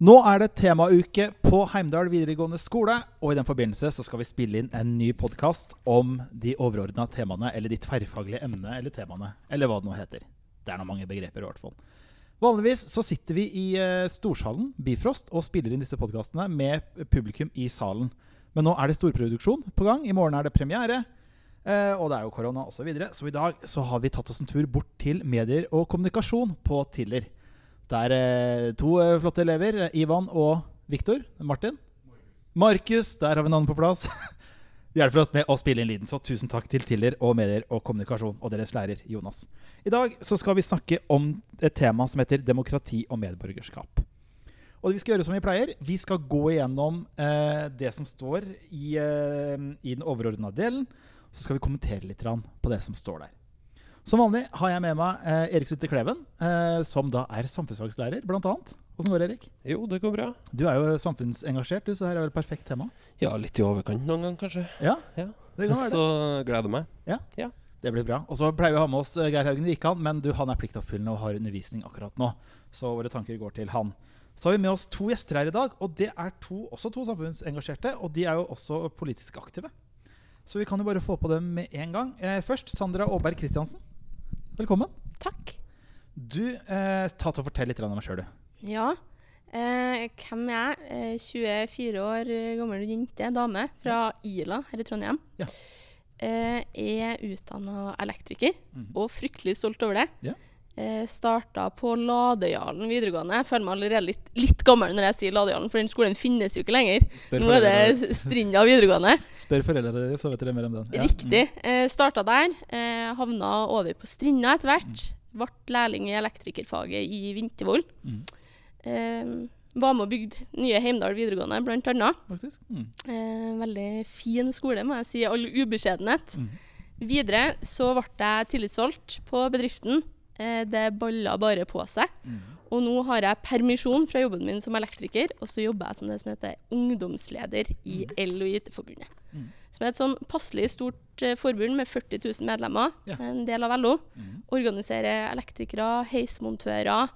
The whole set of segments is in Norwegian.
Nå er det temauke på Heimdal videregående skole, og i den forbindelse så skal vi spille inn en ny podkast om de overordna temaene, eller de tverrfaglige emnene eller temaene, eller hva det nå heter. Det er nå mange begreper, i hvert fall. Vanligvis så sitter vi i uh, Storsalen, Bifrost, og spiller inn disse podkastene med publikum i salen. Men nå er det storproduksjon på gang. I morgen er det premiere. Uh, og det er jo korona osv. Så, videre. så i dag så har vi tatt oss en tur bort til medier og kommunikasjon på Tiller. Det er eh, to eh, flotte elever. Ivan og Viktor. Martin. Markus. Der har vi navnet på plass. Hjelper oss med å spille inn lyden. Så tusen takk til Tiller og Medier og Kommunikasjon og deres lærer Jonas. I dag så skal vi snakke om et tema som heter demokrati og medborgerskap. Og vi skal gjøre som vi pleier. Vi skal gå igjennom eh, det som står i, eh, i den overordna delen. Så skal vi kommentere litt på det som står der. Som vanlig har jeg med meg eh, Erik Sutte Kleven, eh, som da er samfunnsfagslærer, annet. Åssen går det, Erik? Jo, det går bra. Du er jo samfunnsengasjert, du, så her er vel perfekt tema. Ja, litt i overkant noen gang, kanskje. Ja, Ja. det kan være Så gleder gleder meg. Ja, Det blir bra. Og så pleier vi å ha med oss eh, Geir Haugen Wikan, men du, han er pliktoppfyllende og har undervisning akkurat nå. Så våre tanker går til han. Så har vi med oss to gjester her i dag, og det er to, også to samfunnsengasjerte. Og de er jo også politisk aktive. Så vi kan jo bare få på dem med en gang. Eh, først Sandra Aaberg Kristiansen. Velkommen. Takk. Du, eh, ta til å fortelle litt om deg sjøl, du. Ja. Eh, hvem er jeg? Eh, 24 år gammel jente, dame, fra Ila her i Trondheim. Ja. Eh, er utdanna elektriker, Mhm. og fryktelig stolt over det. Ja. Eh, Starta på Ladøyalen videregående. Jeg føler meg allerede litt, litt gammel når jeg sier Ladøyalen, for den skolen finnes jo ikke lenger. Spør Nå er det Strinda videregående. Spør foreldrene dine, så vet dere mer om den. Ja. Riktig. Eh, starta der. Eh, havna over på Strinda etter hvert. Ble lærling i elektrikerfaget i Vintervoll. Mm. Eh, var med og bygde nye Heimdal videregående, blant annet. Faktisk. Mm. Eh, veldig fin skole, må jeg si, all ubeskjedenhet. Mm. Videre så ble jeg tillitsvalgt på bedriften. Eh, det balla bare på seg. Mm. Og nå har jeg permisjon fra jobben min som elektriker, og så jobber jeg som det som heter ungdomsleder i El- og IT-forbundet. Mm. Som er et sånn passelig stort eh, forbund med 40 000 medlemmer. Ja. En del av LO. Mm. Organiserer elektrikere, heismontører,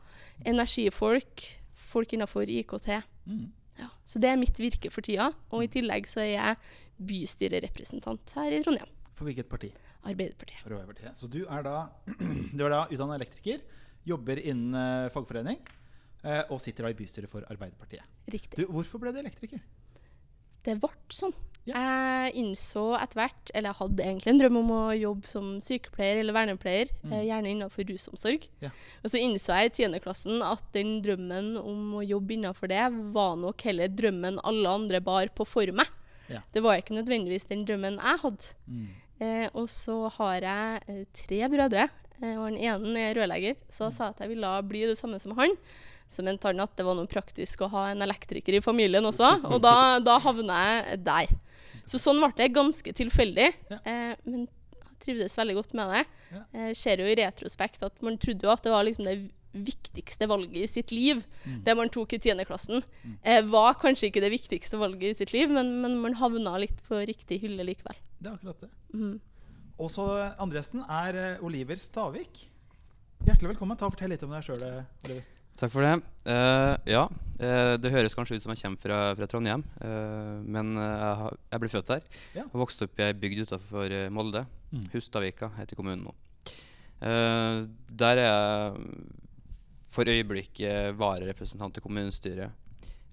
energifolk, folk innenfor IKT. Mm. Ja. Så det er mitt virke for tida. Og i tillegg så er jeg bystyrerepresentant her i Trondheim. For hvilket parti? Arbeiderpartiet. Arbeiderpartiet. Så du er da, du er da utdannet elektriker, jobber innen eh, fagforening eh, og sitter da i bystyret for Arbeiderpartiet. Riktig. Du, hvorfor ble du elektriker? Det ble sånn. Ja. Jeg innså etter hvert, eller jeg hadde egentlig en drøm om å jobbe som sykepleier eller vernepleier, Mm. eh, gjerne innenfor rusomsorg. Ja. Og så innså jeg i tiendeklassen at den drømmen om å jobbe innenfor det, var nok heller drømmen alle andre bar på for meg. Ja. Det var ikke nødvendigvis den drømmen jeg hadde. Mm. Eh, og så har jeg eh, tre brødre, eh, og den ene er rørlegger. Så jeg sa at jeg ville bli det samme som han. Så mente han at det var noe praktisk å ha en elektriker i familien også, og da, da havna jeg der. Så sånn ble det ganske tilfeldig, Ja. eh, men jeg trivdes veldig godt med det. Ja. Jeg ser jo i retrospekt at man trodde jo at det var liksom det viktigste valget i sitt liv, Mm. det man tok i tiendeklassen. Eh, var kanskje ikke det viktigste valget i sitt liv, men, men man havna litt på riktig hylle likevel. Det er akkurat det. Mm. Og så eh, andre gjesten er eh, Oliver Stavik. Hjertelig velkommen. Ta og Fortell litt om deg sjøl, Oliver. Takk for det. Uh, ja, uh, det høres kanskje ut som jeg kommer fra, fra Trondheim, uh, men eh, jeg, har, jeg ble født der. Ja. Og vokste opp i ei bygd utafor Molde. Mm. Hustadvika heter kommunen nå. Eh, der er jeg for øyeblikket vararepresentant til kommunestyret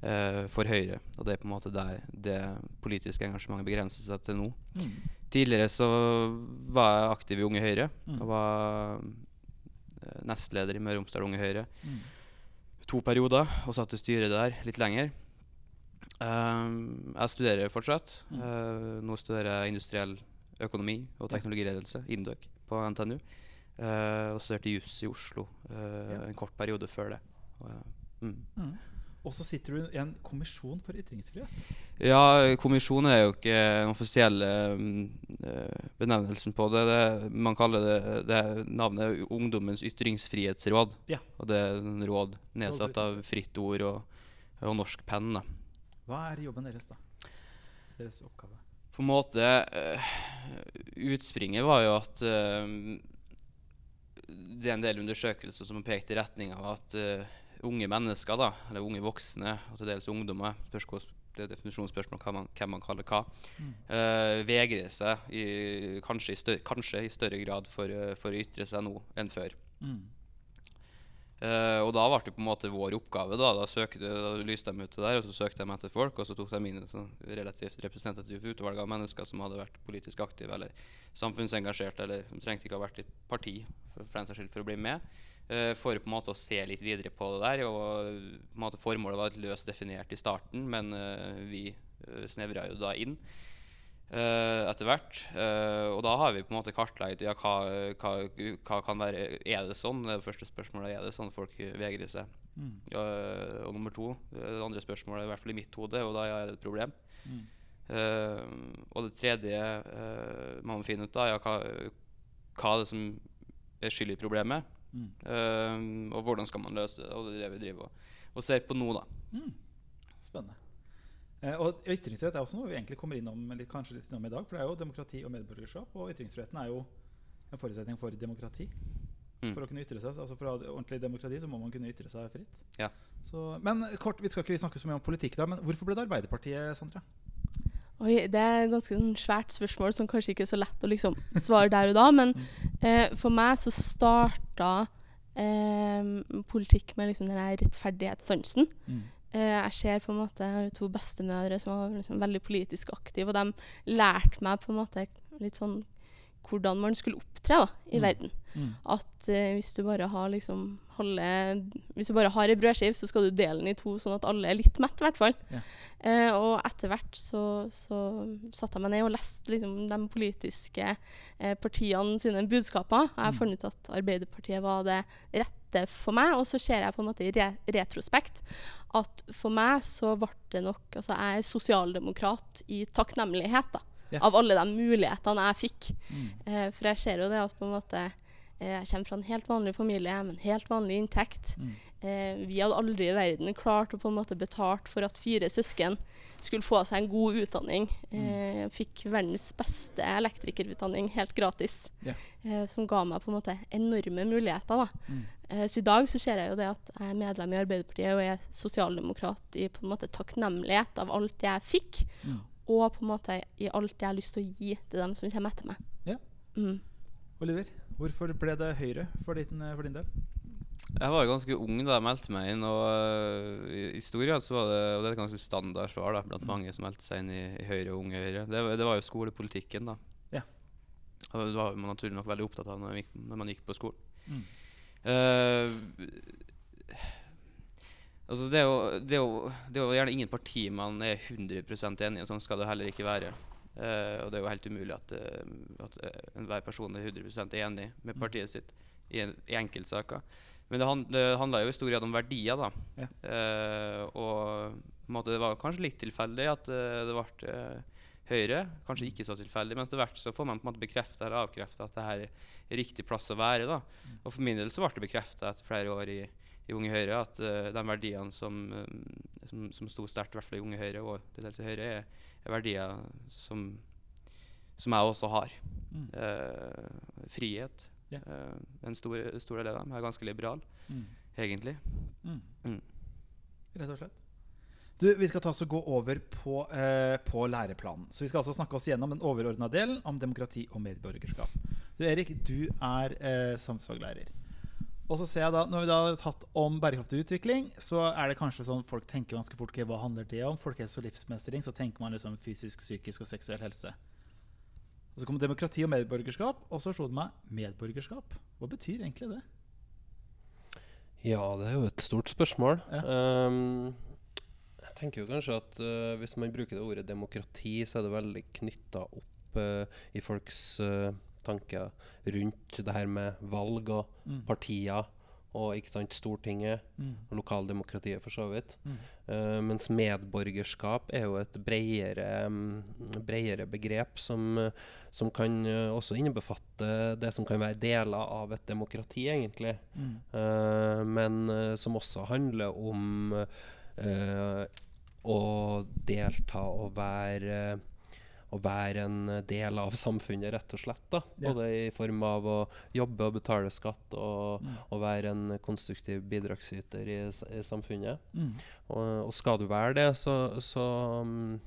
eh, for Høyre. Og det er på en måte der det politiske engasjementet begrenser seg til nå. Mm. Tidligere så var jeg aktiv i Unge Høyre. Mm. Og var eh, nestleder i Møre og Romsdal Unge Høyre Mm. to perioder og satt i styret der litt lenger. Ehm, jeg studerer fortsatt. Mm. Eh, nå studerer jeg industriell økonomi og teknologiledelse, INDØK, på NTNU. Uh, og studerte juss i Oslo eh, Ja. en kort periode før det. Og, eh, mm. Mm. Og så sitter du i en kommisjon for ytringsfrihet. Ja, kommisjon er jo ikke den offisielle eh, benevnelsen på det. det. Man kaller det, det navnet Ungdommens ytringsfrihetsråd. Ja. Og det er en råd nedsatt av Fritt Ord og, og Norsk Penn. Da. Hva er jobben deres, da? Deres oppgave? På en måte eh, Utspringet var jo at eh, det er en del undersøkelser som har pekt i retning av at uh, unge mennesker, da, eller unge voksne, og til dels ungdommer spørs hva- Det er definisjonsspørsmål hva man, hvem man kaller hva. eh, vegrer seg i, kanskje, i større, kanskje i større grad for, eh, for å ytre seg nå enn før. Mm. Eh, og da ble det på en måte vår oppgave. Da Da, søkte, da lyste de ut det der, og så søkte de etter folk. Og så tok de inn et sånn relativt representativt utvalg av mennesker som hadde vært politisk aktive eller samfunnsengasjert, eller de trengte ikke ha vært i parti for, for skyld for å bli med. Uh, for på en måte å se litt videre på det der. Og på en måte Formålet var litt løst definert i starten, men uh, vi uh, snevra jo da inn eh, etter hvert. Uh, og da har vi på en måte kartlagt ja, hva, hva, hva kan være Er det sånn? Det første spørsmålet. Er det sånn folk vegrer seg? Mm. Uh, og nummer to, det andre spørsmålet, i hvert fall i mitt hode, og da ja, er det et problem. Mm. Og det tredje uh, man må finne ut, av, ja, hva, hva er det som er skyld i problemet? Mm. Og hvordan skal man løse det? Og det er det vi driver og, og ser på nå, da. Mm. Spennende. Eh, og Ytringsfrihet er også noe vi egentlig kommer innom litt, kanskje litt innom i dag. For det er jo demokrati og medborgerskap. Og ytringsfriheten er jo en forutsetning for demokrati. Mm. For å kunne ytre seg altså For å ha ordentlig demokrati så må man kunne ytre seg fritt. Ja. Så, men kort, vi skal ikke snakke så mye om politikk, da. Men hvorfor ble det Arbeiderpartiet, Sandra? Oi, det er et ganske svært spørsmål som kanskje ikke er så lett å liksom svare der og da. Men eh, for meg så starta eh, politikk med liksom den rettferdighetssansen. Mm. Eh, jeg ser på en måte Jeg har to bestemødre som var liksom veldig politisk aktive, og de lærte meg på en måte litt sånn hvordan man skulle opptre da, i Mm. verden. Mm. At eh, hvis du bare har liksom halve Hvis du bare har ei brødskive, så skal du dele den i to, sånn at alle er litt mett, i hvert fall. Yeah. Eh, og etter hvert så, så satte jeg meg ned og leste liksom, de politiske eh, partiene sine budskaper. Jeg har Mm. funnet ut at Arbeiderpartiet var det rette for meg, og så ser jeg på en måte i re retrospekt at for meg så ble det nok Altså, jeg er sosialdemokrat i takknemlighet, da. Ja. Av alle de mulighetene jeg fikk. Mm. Eh, for jeg ser jo det at på en måte eh, Jeg kommer fra en helt vanlig familie med en helt vanlig inntekt. Mm. Eh, vi hadde aldri i verden klart å på en måte betalt for at fire søsken skulle få seg en god utdanning. Eh, fikk verdens beste elektrikerutdanning helt gratis. Yeah. Eh, som ga meg på en måte enorme muligheter. da. Mm. Eh, så i dag så ser jeg jo det at jeg er medlem i Arbeiderpartiet og er sosialdemokrat i på en måte takknemlighet av alt jeg fikk, Mm. Og på en måte i alt jeg har lyst til å gi til dem som kommer etter meg. Ja. Mm. Oliver, hvorfor ble det Høyre for din, for din del? Jeg var ganske ung da jeg meldte meg inn, og uh, i, i stor grad så var det og det er et ganske standard svar da, blant mange som meldte seg inn i, i Høyre og Unge Høyre. Det, var- det var jo skolepolitikken, da. Ja. Og det var man naturlig nok veldig opptatt av når man gikk, når man gikk på skolen. Mm. Eh, altså det er, jo, det, er jo, det er jo gjerne ingen parti man er 100% enig i, sånn skal det heller ikke være. Uh, og det er jo helt umulig at, uh, at eh, enhver person er 100% enig med partiet sitt i, en, i enkeltsaker. Men det, hand, det handla jo i stor grad om verdier, da. Ja. Uh, og på en måte, det var kanskje litt tilfeldig at det ble Høyre. Kanskje ikke så tilfeldig, men etter hvert så får man på en måte bekrefta eller avkrefta at det her er riktig plass å være. da. Og for min del så ble det bekrefta etter flere år i, i Unge Høyre at uh, de verdiene som, eh, som, som sto sterkt, i hvert fall i Unge Høyre og til dels i Høyre, er, er verdier som, som jeg også har. Mm. Uh, frihet. Yeah. Uh, en stor, stor del av dem er ganske liberal, Mm. egentlig. Mm. Mm. Rett og slett. Du, Vi skal ta oss og gå over på, på læreplanen. Så Vi skal altså snakke oss gjennom den overordna delen om demokrati og medborgerskap. Du Erik, du er samfunnsfaglærer. Og så ser jeg da, Når vi da har tatt om bærekraftig utvikling, så er det kanskje sånn folk tenker ganske fort okay, hva handler det om. Folkehelse og livsmestring. Så tenker man liksom fysisk, psykisk og seksuell helse. Og Så kom demokrati og medborgerskap, og så slo det meg medborgerskap. Hva betyr egentlig det? Ja, det er jo et stort spørsmål. Ja. Um, jeg tenker jo kanskje at uh, hvis man bruker det ordet demokrati, så er det veldig knytta opp uh, i folks eh, tanker rundt det her med valg og Mm. partier og ikke sant, Stortinget Mm. og lokaldemokratiet, for så vidt. Mm. Uh, mens medborgerskap er jo et bredere, um, bredere begrep som, uh, som kan uh, også innebefatte det som kan være deler av et demokrati, egentlig. Mm. Eh, men som også handler om å delta og være å være en del av samfunnet, rett og slett. da. Ja. Både i form av å jobbe og betale skatt, og, Mm. og være en konstruktiv bidragsyter i, i samfunnet. Mm. Og, og skal du være det, så, så um,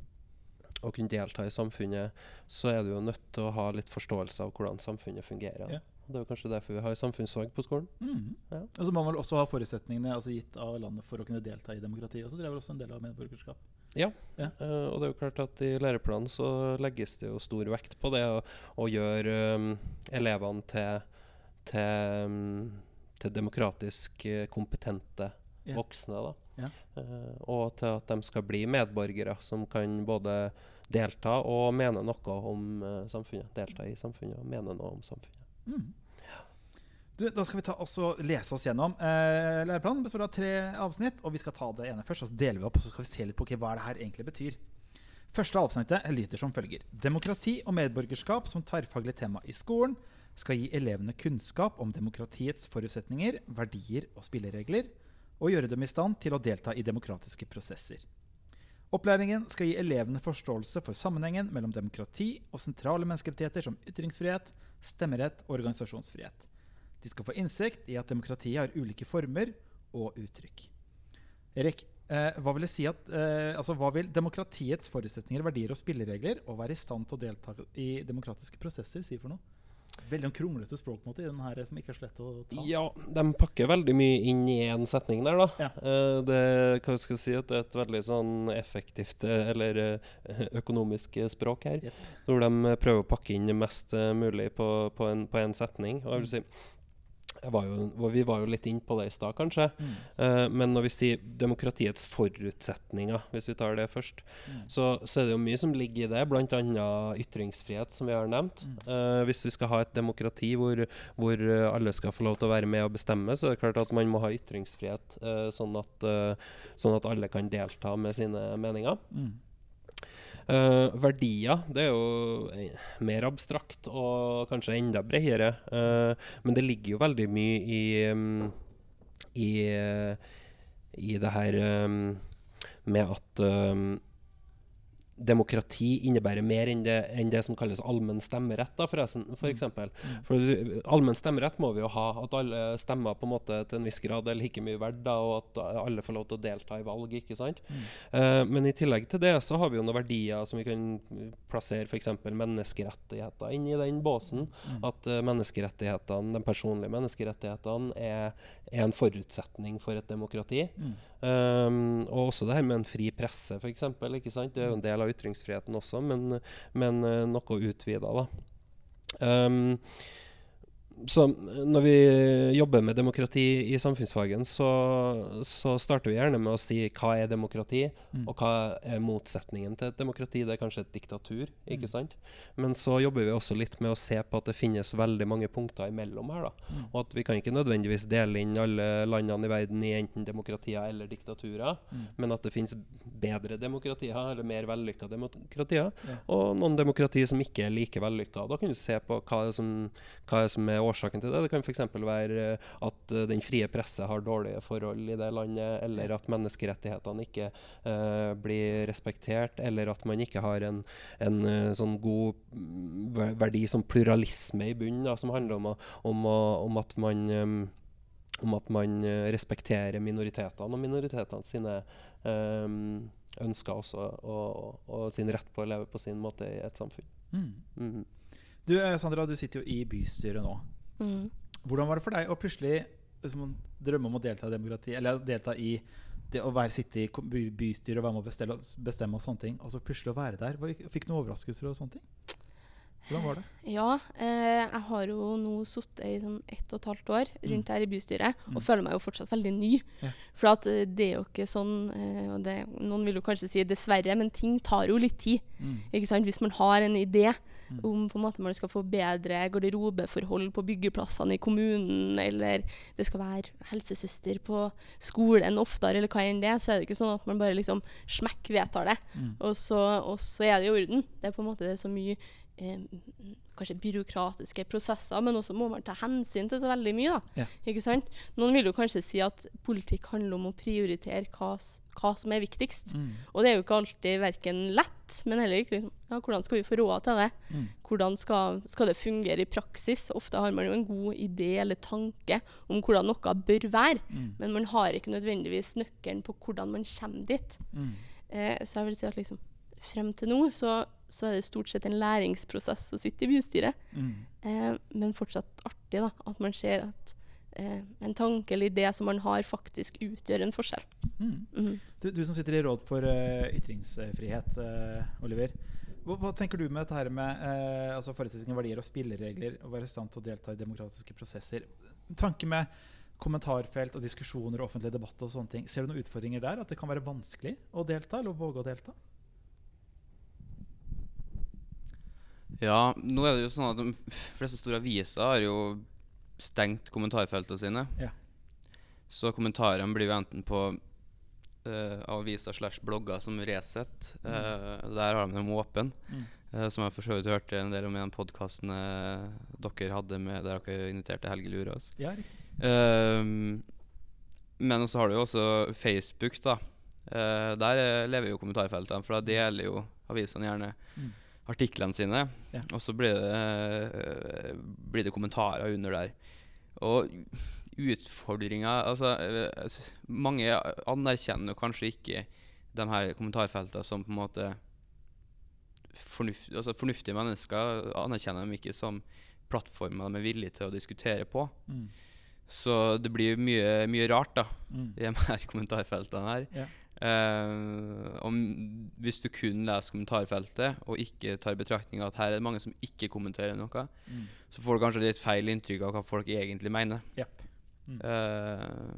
å kunne delta i samfunnet, så er du jo nødt til å ha litt forståelse av hvordan samfunnet fungerer. Ja. Det er jo kanskje derfor vi har samfunnsfag på skolen. Mm. Ja. Og så må man vel også ha forutsetningene altså gitt av landet for å kunne delta i demokratiet. Og så tror jeg vel også en del av medborgerskap. Ja, Ja. Uh, og det er jo klart at i læreplanen så legges det jo stor vekt på det å, å gjøre um, elevene til, til, um, til demokratisk eh, kompetente Ja. voksne. da. Ja. Uh, og til at de skal bli medborgere som kan både delta og mene noe om uh, samfunnet. Delta i samfunnet og mene noe om samfunnet. Mm. Du, da skal vi også lese oss gjennom. Eh, læreplanen består av tre avsnitt, og vi skal ta det ene først. og Så deler vi opp og så skal vi se litt på okay, hva det her egentlig betyr. Første avsnittet lyder som følger. Demokrati og medborgerskap som tverrfaglig tema i skolen skal gi elevene kunnskap om demokratiets forutsetninger, verdier og spilleregler, og gjøre dem i stand til å delta i demokratiske prosesser. Opplæringen skal gi elevene forståelse for sammenhengen mellom demokrati og sentrale menneskerettigheter som ytringsfrihet, stemmerett og organisasjonsfrihet. De skal få innsikt i at demokratiet har ulike former og uttrykk. Erik, eh, hva vil si at, eh, altså, hva vil demokratiets forutsetninger, verdier og spilleregler og være i stand til å delta i demokratiske prosesser si for noe? Veldig kronglete språk på en måte, i den her som ikke er så lett å ta. Ja, de pakker veldig mye inn i én setning der, da. Ja. Eh, det, hva skal jeg si, at det er et veldig sånn effektivt eh, eller eh, økonomisk språk her. Yep. Hvor de prøver å pakke inn mest mulig på, på, en, på en setning. Og jeg vil si var jo, Vi var jo litt inn på det i stad, kanskje. Mm. Eh, men når vi sier demokratiets forutsetninger, hvis vi tar det først, Mm. så, så er det jo mye som ligger i det, bl.a. ytringsfrihet, som vi har nevnt. Mm. Eh, hvis vi skal ha et demokrati hvor, hvor alle skal få lov til å være med og bestemme, så er det klart at man må ha ytringsfrihet, eh, sånn, at, sånn at alle kan delta med sine meninger. Eh, verdier det er jo eh, mer abstrakt og kanskje enda bredere. Uh, men det ligger jo veldig mye i um, i, uh, i det her um, med at um, demokrati innebærer mer enn det, enn det som kalles allmenn stemmerett, da, forresten, for eksempel. For allmenn stemmerett må vi jo ha, at alle stemmer på en måte til en viss grad er like mye verdt, da, og at alle får lov til å delta i valg. ikke sant? Eh, men i tillegg til det så har vi jo noen verdier som vi kan plassere f.eks. menneskerettigheter inn i den båsen. At uh, menneskerettighetene, de personlige menneskerettighetene er, er en forutsetning for et demokrati. Mm. Um, og også det her med en fri presse, f.eks. Det er jo en del av ytringsfriheten også, men, men eh, noe utvida, da. Um, så når vi jobber med demokrati i samfunnsfagen, så, så starter vi gjerne med å si hva er demokrati, Mm. og hva er motsetningen til et demokrati. Det er kanskje et diktatur, ikke Mm. sant? Men så jobber vi også litt med å se på at det finnes veldig mange punkter imellom her. da. Mm. Og at vi kan ikke nødvendigvis dele inn alle landene i verden i enten demokratier eller diktaturer, Mm. men at det finnes bedre demokratier, eller mer vellykka demokratier, Ja. og noen demokratier som ikke er like vellykka. Da kan du se på hva er som, hva som er årsaken til det. Det kan f.eks. være eh, at eh, den frie presse har dårlige forhold i det landet, eller at menneskerettighetene ikke eh, blir respektert, eller at man ikke har en, en eh, sånn god mm, verdi som pluralisme i bunnen, da, som handler om, om, om at man um, om at man respekterer minoritetene og minoritetene sine um, ønsker også, og, og sin rett på å leve på sin måte i et samfunn. Mm. Mm. Du Sandra, du sitter jo i bystyret nå. Mm. Hvordan var det for deg å plutselig liksom, drømme om å delta i demokrati, eller delta i det å være, sitte i by, bystyret og være med å bestemme, bestemme og sånne ting, og så plutselig å være der? Fikk du noen overraskelser og sånne ting? Hvordan var det? Ja, eh, jeg har jo nå sittet i sånn ett og et halvt år rundt her i bystyret, Mm. og føler meg jo fortsatt veldig ny. Ja. For at eh, det er jo ikke sånn eh, og det, Noen vil jo kanskje si dessverre, men ting tar jo litt tid. Mm. Ikke sant? Hvis man har en idé Mm. om på en måte man skal få bedre garderobeforhold på byggeplassene i kommunen, eller det skal være helsesøster på skolen oftere, eller hva enn det, så er det ikke sånn at man bare liksom smekk vedtar det, Mm. og, så, og så er det i orden. Det er på en måte det så mye kanskje byråkratiske prosesser, men også må man ta hensyn til så veldig mye. Ja. Ikke sant? Noen vil jo kanskje si at politikk handler om å prioritere hva, hva som er viktigst. Mm. Og det er jo ikke alltid verken lett, men heller ikke liksom, ja, hvordan skal vi få råd til det? Mm. Hvordan skal, skal det fungere i praksis? Ofte har man jo en god idé eller tanke om hvordan noe bør være, Mm. men man har ikke nødvendigvis nøkkelen på hvordan man kommer dit. Mm. Eh, så jeg vil si at liksom, frem til nå så, så er det stort sett en læringsprosess å sitte i bystyret. Mm. Eh, men fortsatt artig da, at man ser at eh, en tanke eller idé som man har, faktisk utgjør en forskjell. Mm. Mm. Du, du som sitter i råd for uh, ytringsfrihet, uh, Oliver. Hva, hva tenker du med dette her med eh, altså forutsetninger, verdier og spilleregler, å være i stand til å delta i demokratiske prosesser? Tanke med kommentarfelt og diskusjoner og offentlig debatt og sånne ting. Ser du noen utfordringer der? At det kan være vanskelig å delta, eller å våge å delta? Ja, nå er det jo sånn at de fleste store aviser har jo stengt kommentarfeltene sine. Ja. Så kommentarene blir jo enten på uh, aviser slash blogger som Resett. eh, der har de dem åpne. Mm. Uh, som jeg for så vidt hørte en del om i den podkasten dere hadde med der dere inviterte Helge Lurås. Ja, riktig. Ehm, men så har du jo også Facebook, da. Der lever jo kommentarfeltene, for da deler jo avisene gjerne Mm. Artiklene sine. Ja. Og så blir det, eh, blir det kommentarer under der. Og utfordringa Altså, eh, mange anerkjenner kanskje ikke de her kommentarfeltene som på en måte fornuft, altså Fornuftige mennesker anerkjenner dem ikke som plattformer de er villige til å diskutere på. Mm. Så det blir mye, mye rart da Mm. i de her kommentarfeltene her. Ja. Eh, om, hvis du kun leser kommentarfeltet og ikke tar i betraktning at her er det mange som ikke kommenterer noe, Mm. så får du kanskje litt feil inntrykk av hva folk egentlig mener. Yep. Mm. Uh,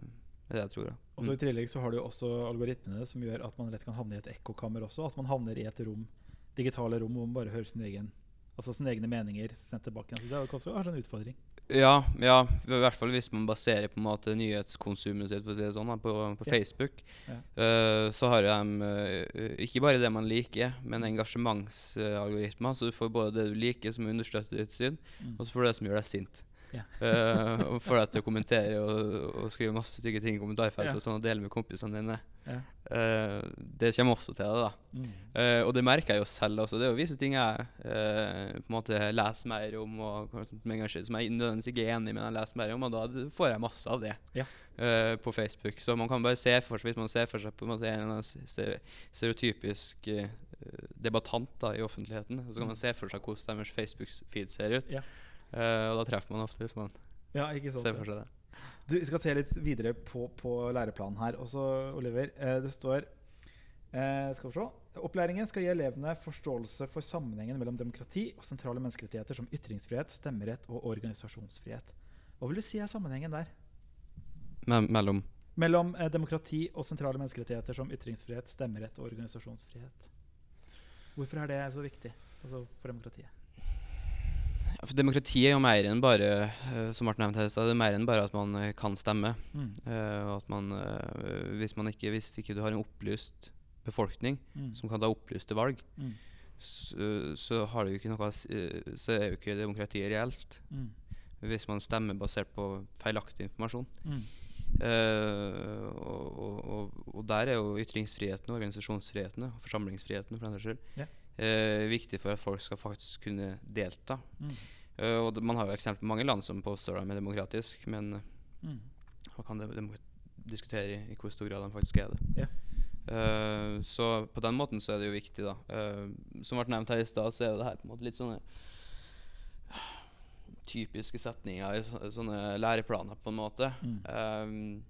det er det jeg tror. da. Og så I tillegg så har du også algoritmene som gjør at man lett kan havne i et ekkokammer også. Altså man havner i et rom, digitale rom hvor man bare hører sin egen, altså sine egne meninger sendt tilbake. Så det er også en utfordring. Ja, ja, i hvert fall hvis man baserer på en måte nyhetskonsumet sitt for å si det sånn, på, på Ja. Facebook. Ja. Uh, så har de uh, ikke bare det man liker, men engasjementsalgoritmer. så du får både det du liker, som understøtter ditt syn, Mm. og så får du det som gjør deg sint. Ja. uh, får deg til å kommentere og, og skrive masse stygge ting i kommentarfeltet yeah. og sånn, og dele med kompisene dine. Yeah. Uh, det kommer også til det, da. Mm. Uh, og det merker jeg jo selv også. Det er jo visse ting jeg eh, på en måte leser mer om, og kanskje som som jeg nødvendigvis ikke er enig med, men jeg leser mer om, og da får jeg masse av det eh, på Facebook. Så man kan bare se for seg, hvis man ser for seg på en måte en stereotypisk debattant da, i offentligheten, så kan man se for seg hvordan deres Facebook-feed ser ut. Eh, og da treffer man ofte hvis man Ja, ser for seg det. Du, vi skal se litt videre på, på læreplanen her. Også, Oliver, eh, det står eh, skal vi se. Opplæringen skal gi elevene forståelse for sammenhengen mellom demokrati og sentrale menneskerettigheter som ytringsfrihet, stemmerett og organisasjonsfrihet. Hva vil du si er sammenhengen der? Me mellom Mellom eh, demokrati og sentrale menneskerettigheter som ytringsfrihet, stemmerett og organisasjonsfrihet. Hvorfor er det så viktig altså for demokratiet? For demokrati er jo mer enn bare eh, som Martin nevnte her det er mer enn bare at man eh, kan stemme. Mm. Uh, at man, hvis, man ikke, hvis ikke du har en opplyst befolkning Mm. som kan ta opplyste valg, Mm. så, så, har du ikke noe, så er jo ikke demokratiet reelt. Mm. Hvis man stemmer basert på feilaktig informasjon. Mm. Eh, og, og, og, der er jo ytringsfriheten, organisasjonsfriheten og forsamlingsfriheten for den saks skyld Ja. Eh, viktig for at folk skal faktisk kunne delta. Mm. Uh, og det, man har jo eksempel på mange land som påstår de er demokratisk, men eh, Mm. man kan de, de diskutere i, i hvor stor grad de faktisk er det. Yeah. Uh, så på den måten så er det jo viktig, da. Uh, som ble nevnt her i stad, så er jo det her på en måte litt sånne typiske setninger i så, sånne læreplaner, på en måte. Mm. Um,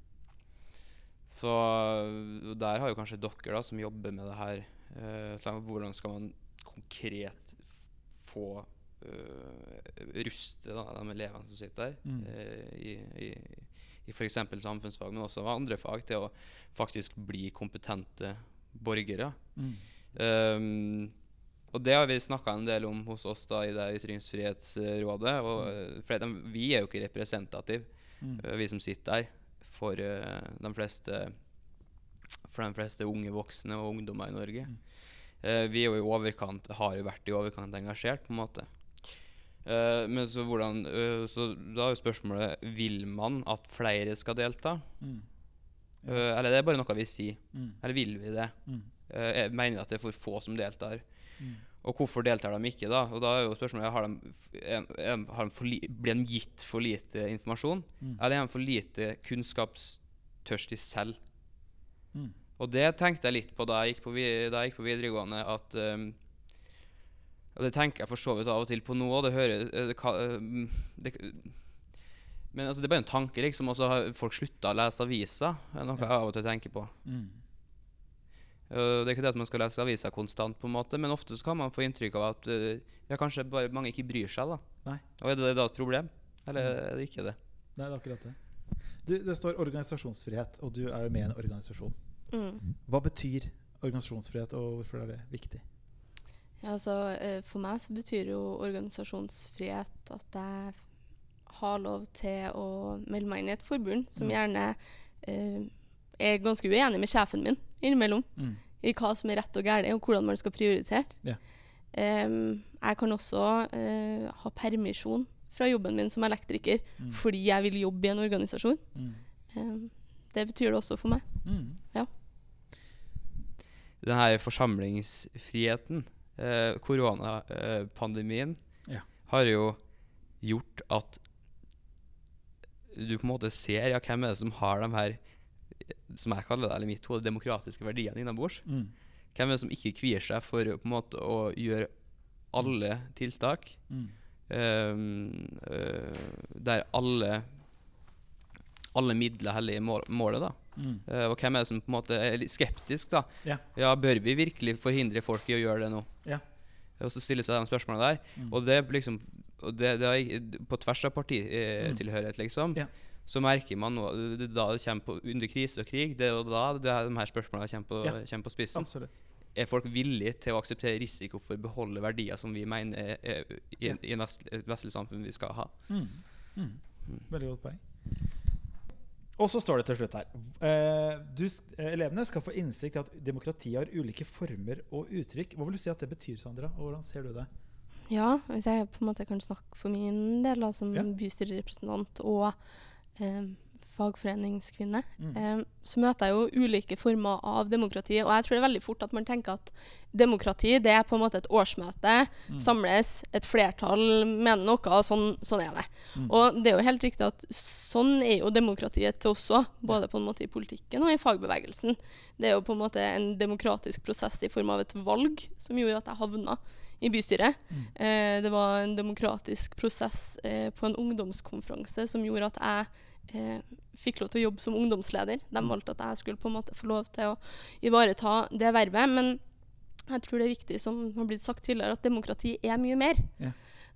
så der har jo kanskje dere da, som jobber med det her Hvordan skal man konkret få uh, ruste da, de elevene som sitter der, Mm. eh, i, i, i f.eks. samfunnsfag, men også andre fag, til å faktisk bli kompetente borgere. Mm. Um, og det har vi snakka en del om hos oss da i det Ytringsfrihetsrådet. Og eh, for de, vi er jo ikke representative, Mm. eh, vi som sitter der, for uh, de fleste for de fleste unge voksne og ungdommer i Norge. Mm. Uh, vi er jo i overkant, har jo vært i overkant engasjert, på en måte. Uh, men så hvordan uh, Så da er jo spørsmålet Vil man at flere skal delta? Mm. Eh, eller det er bare noe vi sier? Mm. Eller vil vi det? Mm. Mener vi at det er for få som deltar? Mm. Og hvorfor deltar de ikke, da? Og da er jo spørsmålet har de, er, er, har de li, Blir de gitt for lite informasjon? Mm. Eller er de for lite kunnskapstørstig selv? Mm. Og det tenkte jeg litt på da jeg gikk på, da jeg gikk på videregående. at um, det tenker jeg for så vidt av og til på nå. Det hører eh, det, um, det, Men altså, det er bare en tanke, liksom. Og så har folk slutta å lese aviser. Det er noe jeg av og til tenker på. Mm. Det er ikke det at man skal lese aviser konstant, på en måte, men ofte så kan man få inntrykk av at uh, ja, kanskje bare mange ikke bryr seg. da. Nei. Og Er det da et problem, eller er det ikke det? Nei, det er akkurat det. Du, det står organisasjonsfrihet, og du er jo med i en organisasjon. Mm. Hva betyr organisasjonsfrihet, og hvorfor er det viktig? Ja, altså, eh, for meg så betyr jo organisasjonsfrihet at jeg har lov til å melde meg inn i et forbund som Mm. gjerne eh, er ganske uenig med sjefen min innimellom Mm. i hva som er rett og galt, og hvordan man skal prioritere. Ja. Um, jeg kan også uh, ha permisjon fra jobben min som elektriker Mm. fordi jeg vil jobbe i en organisasjon. Mm. Um, det betyr det også for meg. Mm. Den her forsamlingsfriheten, eh, koronapandemien, Ja. har jo gjort at du på en måte ser ja, hvem er det som har de her som jeg kaller det, eller mitt hode, demokratiske verdiene innabords. Mm. Hvem er det som ikke kvier seg for på en måte å gjøre alle tiltak Mm. Um, uh, der alle alle midler heller i mål, målet, da. Mm. Eh, og hvem er det som på en måte er litt skeptisk, da? Ja. bør vi virkelig forhindre folk i å gjøre det nå? Yeah. Og så stille seg de spørsmålene der. Mm. Og det liksom og det, det er, På tvers av partitilhørighet, liksom, yeah. Så merker man nå det, Da det kommer på under krise og krig, det er jo da det er de her spørsmålene kommer på, kommer på spissen. Absolutt. Er folk villige til å akseptere risiko for å beholde verdier som vi mener er, er, i, en- i et vestlig samfunn vi skal ha? Mm. Mm. Veldig godt poeng. Og så står det til slutt her eh, du, eh, Elevene skal få innsikt i at demokratiet har ulike former og uttrykk. Hva vil du si at det betyr, Sandra? Og hvordan ser du det? Ja, hvis jeg på en måte kan snakke for min del da, som Ja. bystyrerepresentant og eh, fagforeningskvinne, Mm. eh, så møter jeg jo ulike former av demokrati. Og jeg tror det er veldig fort at man tenker at demokrati det er på en måte et årsmøte, Mm. samles, et flertall mener noe, og sånn, sånn er det. Mm. Og det er jo helt riktig at sånn er jo demokratiet til også. både på en måte i politikken og i fagbevegelsen. Det er jo på en måte en demokratisk prosess i form av et valg som gjorde at jeg havna i bystyret. Mm. Eh, det var en demokratisk prosess eh, på en ungdomskonferanse som gjorde at jeg eh, fikk lov til å jobbe som ungdomsleder. De valgte at jeg skulle på en måte få lov til å ivareta det vervet. Men jeg tror det er viktig, som har blitt sagt tidligere, at demokrati er mye mer. Ja.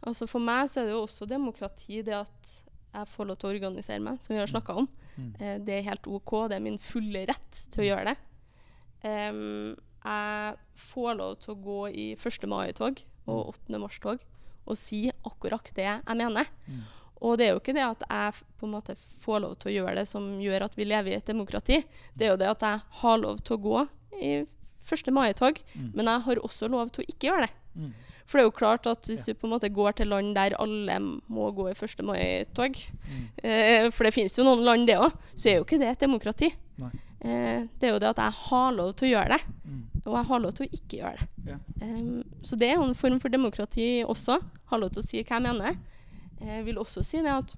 Altså For meg så er det jo også demokrati det at jeg får lov til å organisere meg, som vi har snakka om. Mm. Eh, det er helt OK. Det er min fulle rett til å gjøre det. Um, jeg får lov til å gå i 1. mai-tog og 8. mars-tog og si akkurat det jeg mener. Mm. Og det er jo ikke det at jeg på en måte får lov til å gjøre det som gjør at vi lever i et demokrati. Det er jo det at jeg har lov til å gå i 1. mai-tog, Mm. men jeg har også lov til å ikke gjøre det. Mm. For det er jo klart at hvis du på en måte går til land der alle må gå i 1. mai-tog, Mm. eh, for det finnes jo noen land det òg, så er jo ikke det et demokrati. Eh, det er jo det at jeg har lov til å gjøre det, Mm. og jeg har lov til å ikke gjøre det. Ja. Em, så det er jo en form for demokrati også. Har lov til å si hva jeg mener. Jeg vil også si det at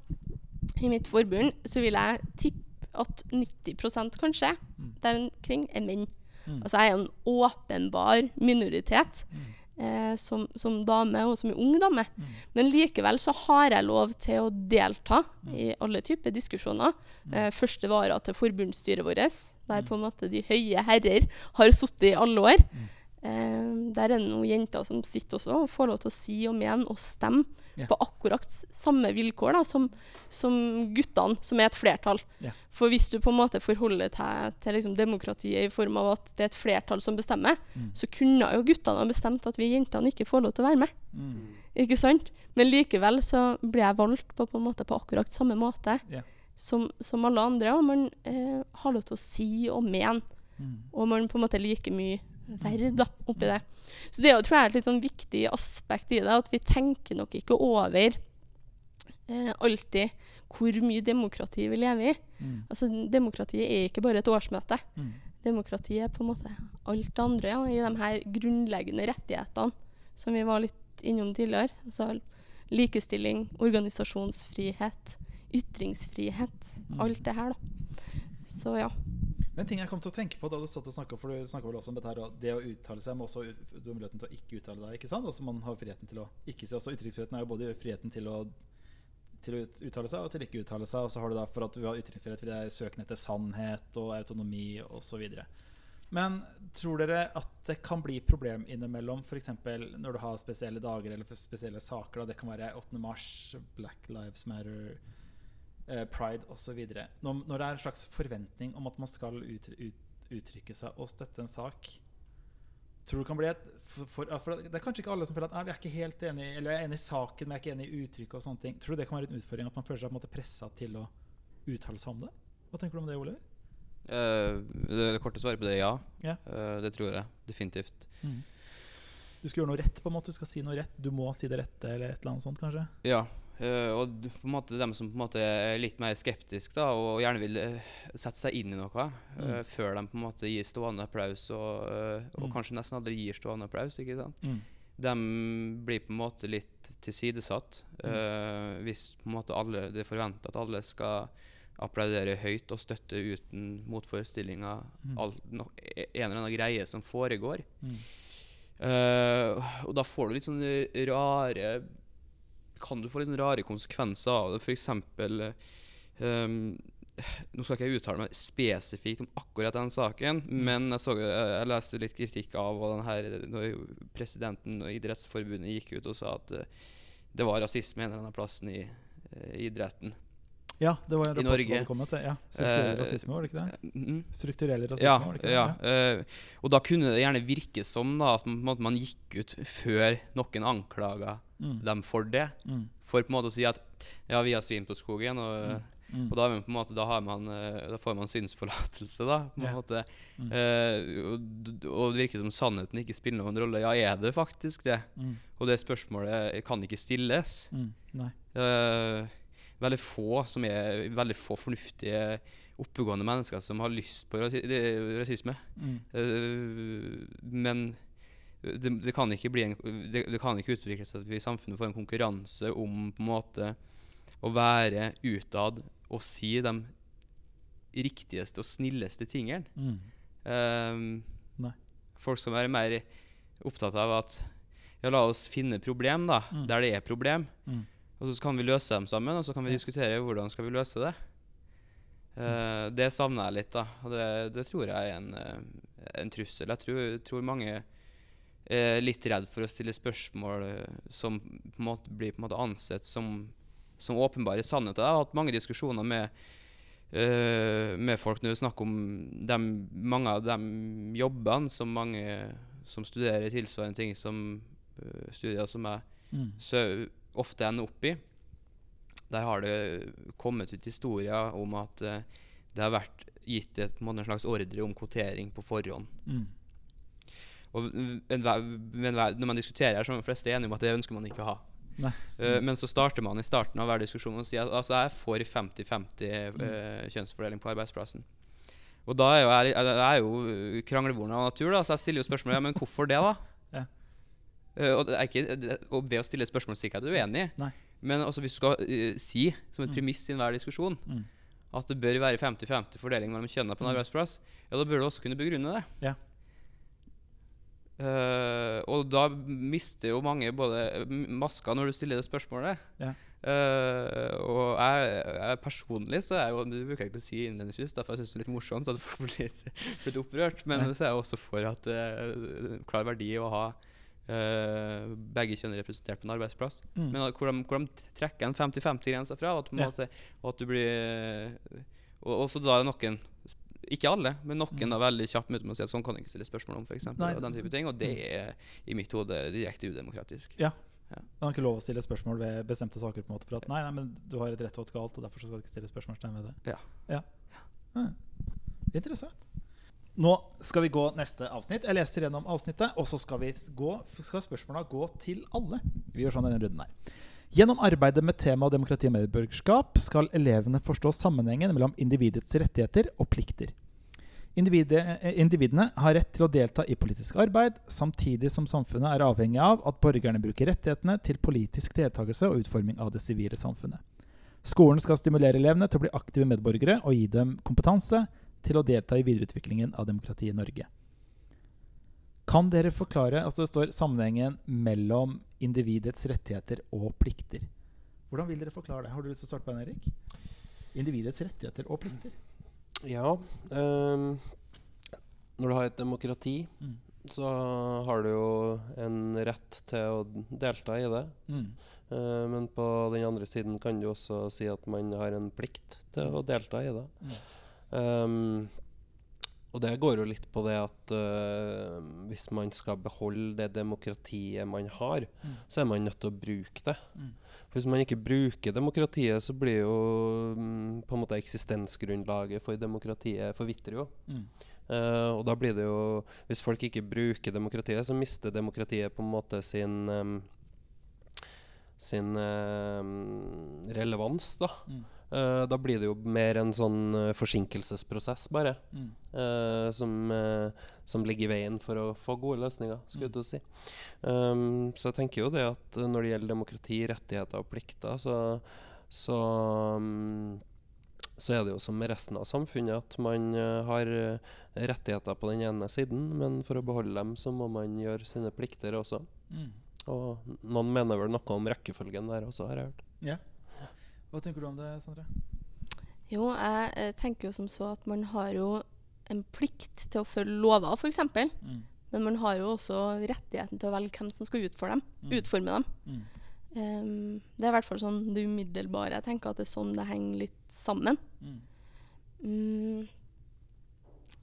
i mitt forbund så vil jeg tippe at 90 kanskje Mm. der omkring er menn. Mm. Altså jeg er en åpenbar minoritet Mm. eh, som, som dame, og som ung dame. Mm. Men likevel så har jeg lov til å delta i alle typer diskusjoner. Mm. Eh, første vara til forbundsstyret vårt, der på en måte de høye herrer har sittet i alle år. Eh, der er det noen jenter som sitter også og får lov til å si og mene og stemme yeah. på akkurat samme vilkår da, som, som guttene, som er et flertall. Yeah. For hvis du på en måte forholder deg til liksom demokratiet i form av at det er et flertall som bestemmer, Mm. så kunne jo guttene ha bestemt at vi jentene ikke får lov til å være med. Mm. Ikke sant? Men likevel så blir jeg valgt på, på, en måte, på akkurat samme måte yeah. som, som alle andre, og man eh, har lov til å si og mene. Mm. Og man på en måte like mye verd da, oppi det. Så det er jo, tror jeg, et litt sånn viktig aspekt i det, at vi tenker nok ikke over eh, alltid hvor mye demokrati vi lever i. Mm. Altså, Demokratiet er ikke bare et årsmøte. Mm. Demokratiet er på en måte alt det andre ja, i de her grunnleggende rettighetene som vi var litt innom tidligere. Altså likestilling, organisasjonsfrihet, ytringsfrihet. Mm. Alt det her, da. Så ja. Men ting jeg kom til å tenke på da du stod og snakket, for du snakket vel også om dette her, det å uttale seg, men også du har muligheten til å ikke uttale deg, ikke sant? Altså man har friheten til å ikke si, også ytringsfriheten er jo både friheten til å, til å uttale seg og til ikke uttale seg, og så har du da for at du har ytringsfrihet fordi det er søken etter sannhet og autonomi videre. Men tror dere at det kan bli problem innimellom, eksempel når du har spesielle dager eller spesielle saker, da det kan være 8. mars, Black Lives Matter, pride osv. Når, når det er en slags forventning om at man skal ut, ut, uttrykke seg og støtte en sak Tror du det kan bli et for, for, for Det er kanskje ikke alle som føler at vi er ikke helt enige, Eller jeg er enig i saken, men jeg er ikke enig i uttrykket. og sånne ting Tror du det kan være en utfordring at man føler seg på en måte pressa til å uttale seg om det? Hva tenker du om det, Oliver? Uh, det, det korte svaret på det er ja. Yeah. Uh, det tror jeg definitivt. Du skal gjøre noe rett, på en måte. Du skal si noe rett. Du må si det rette, eller et eller annet sånt, kanskje? Ja. Eh, og d- på en måte dem som på en måte er litt mer skeptiske da, og gjerne vil uh, sette seg inn i noe, eh, Mm. før de på en måte gir stående applaus, og, eh, og Mm. kanskje nesten aldri gir stående applaus. ikke sant? Mm. De blir på en måte litt tilsidesatt Mm. hvis på en måte alle, det er forventa at alle skal applaudere høyt og støtte uten motforestillinger Mm. all, no, en eller annen greie som foregår. Mm. Og da får du litt sånne rare Kan du få litt rare konsekvenser av det. For eksempel eh, Nå skal ikke jeg uttale meg spesifikt om akkurat den saken, men jeg, så, jeg, leste litt kritikk av her, når presidenten og Idrettsforbundet gikk ut og sa at eh, det var rasisme en eller annen plassen i eh, idretten. Ja, det var en I Norge. kommet. Ja. Strukturell Eh, rasisme, var det ikke det? Mm. Strukturell rasisme, Ja, var det ikke det? ja. eh, og da kunne det gjerne virke som da, at man, man gikk ut før noen anklaga Mm. dem for det. Mm. For på en måte å si at ja, vi har svin på skogen, og, Mm. og da, måte, da, har man, eh, da får man synsforlatelse, da. Måte. Mm. Eh, og, og det virker som sannheten ikke spiller noen rolle. Ja, er det faktisk det? Mm. Og det spørsmålet kan ikke stilles. Mm. Nei. Eh, veldig få som er veldig få fornuftige, oppegående mennesker som har lyst på rasisme. Mm. Eh, men det, det, kan en, det, det kan ikke utvikle seg at vi i samfunnet får en konkurranse om på en måte å være utad og si de riktigste og snilleste tingene. Mm. Um, folk som er mer opptatt av at ja, la oss finne problem da, Mm. der det er problem. Mm. Og så kan vi løse dem sammen, og så kan vi diskutere hvordan skal vi løse det. Uh, det savner jeg litt, da. Og det, det tror jeg er en, eh, en trussel. Jeg tror, tror mange er litt redd for å stille spørsmål som på en måte blir på en måte ansett som, som åpenbare sannheter. Jeg har hatt mange diskusjoner med, uh, med folk når vi snakker om dem, mange av de jobbene som mange som studerer tilsvarende ting som uh, studier som jeg Mm. så ofte ender opp i. Der har det kommet ut historier om at eh, det har vært gitt et, en slags ordre om kvotering på forhånd. Mm. Og v- en hver- men når man diskuterer her, så er de fleste enige om at det ønsker man ikke å ha. Eh, men så starter man i starten av hver diskusjon og sier at altså, jeg er for 50-50 Mm. eh, kjønnsfordeling på arbeidsplassen. Og da er jo jeg, jeg er jo kranglevoren av natur, da, så jeg stiller jo spørsmålet ja, men hvorfor det, da? Eh, og, det ikke, og ved å stille spørsmål sier ikke at du er uenig, Nei. men hvis du skal uh, si som et Mm. premiss i enhver diskusjon Mm. at det bør være 50-50 fordeling mellom kjønnene på en Mm. arbeidsplass, ja, da bør du også kunne begrunne det. Ja. Uh, og da mister jo mange både maska når du stiller det spørsmålet. Ja. Uh, og jeg, jeg personlig så er jeg jo Det bruker jeg ikke å si innledningsvis, derfor jeg syns det er litt morsomt at folk blir litt, litt opprørt. Men Ja. så er jeg også for at det en klar verdi å ha eh, begge kjønn representert på en arbeidsplass. Mm. Men at- hvor de, hvor de trekker en 50-50-grense fra, og at, Ja. måte, og at du blir Og så da er noen Ikke alle, men noen Mm. da veldig kjapt med å si at sånn kan du ikke stille spørsmål om, f.eks. Og den type ting. Og det er i mitt hode direkte udemokratisk. Man har ikke lov å stille spørsmål ved bestemte saker. på en måte For at nei, nei, men du har et rett og et galt, og derfor skal du ikke stille spørsmålstegn ved det. Ja. ja. Ja. Interessant. Nå skal vi gå neste avsnitt. Jeg leser gjennom avsnittet, og så skal, vi gå, skal spørsmåla gå til alle. Vi gjør sånn denne runden her. Gjennom arbeidet med temaet demokrati og medborgerskap skal elevene forstå sammenhengen mellom individets rettigheter og plikter. Eh, individene har rett til å delta i politisk arbeid, samtidig som samfunnet er avhengig av at borgerne bruker rettighetene til politisk deltakelse og utforming av det sivile samfunnet. Skolen skal stimulere elevene til å bli aktive medborgere og gi dem kompetanse til å delta i videreutviklingen av demokratiet i Norge. Kan dere forklare altså Det står sammenhengen mellom individets rettigheter og plikter. Hvordan vil dere forklare det? Har du lyst til å starte på den, Erik? Individets rettigheter og plikter. Ja. ehm, når du har et demokrati, Mm. så har du jo en rett til å delta i det. Mm. Uh, men på den andre siden kan du også si at man har en plikt til å delta i det. Mm. Ehm, og det går jo litt på det at uh, hvis man skal beholde det demokratiet man har, Mm. så er man nødt til å bruke det. Mm. For Hvis man ikke bruker demokratiet, så blir jo um, på en måte eksistensgrunnlaget for demokratiet forvitrer jo. Mm. Uh, og da blir det jo Hvis folk ikke bruker demokratiet, så mister demokratiet på en måte sin um, sin em, relevans, da. Mm. Eh, da blir det jo mer en sånn uh, forsinkelsesprosess, bare. Mm. Uh, som, som ligger i veien for å få gode løsninger, skulle jeg til å si. Um, så jeg tenker jo det at når det gjelder demokrati, rettigheter og plikter, så, så, um, så er det jo som med resten av samfunnet at man har rettigheter på den ene siden, men for å beholde dem så må man gjøre sine plikter også. Mm. Og noen mener vel noe om rekkefølgen der også, har jeg hørt. Ja. Hva tenker du om det, Sandra? Jo, jeg eh, tenker jo som så at man har jo en plikt til å følge lover, f.eks. Mm. Men man har jo også rettigheten til å velge hvem som skal utforme dem, Mm. utforme dem. Mm. Um, det er i hvert fall sånn det umiddelbare. Jeg tenker at det er sånn det henger litt sammen. Mm. Um,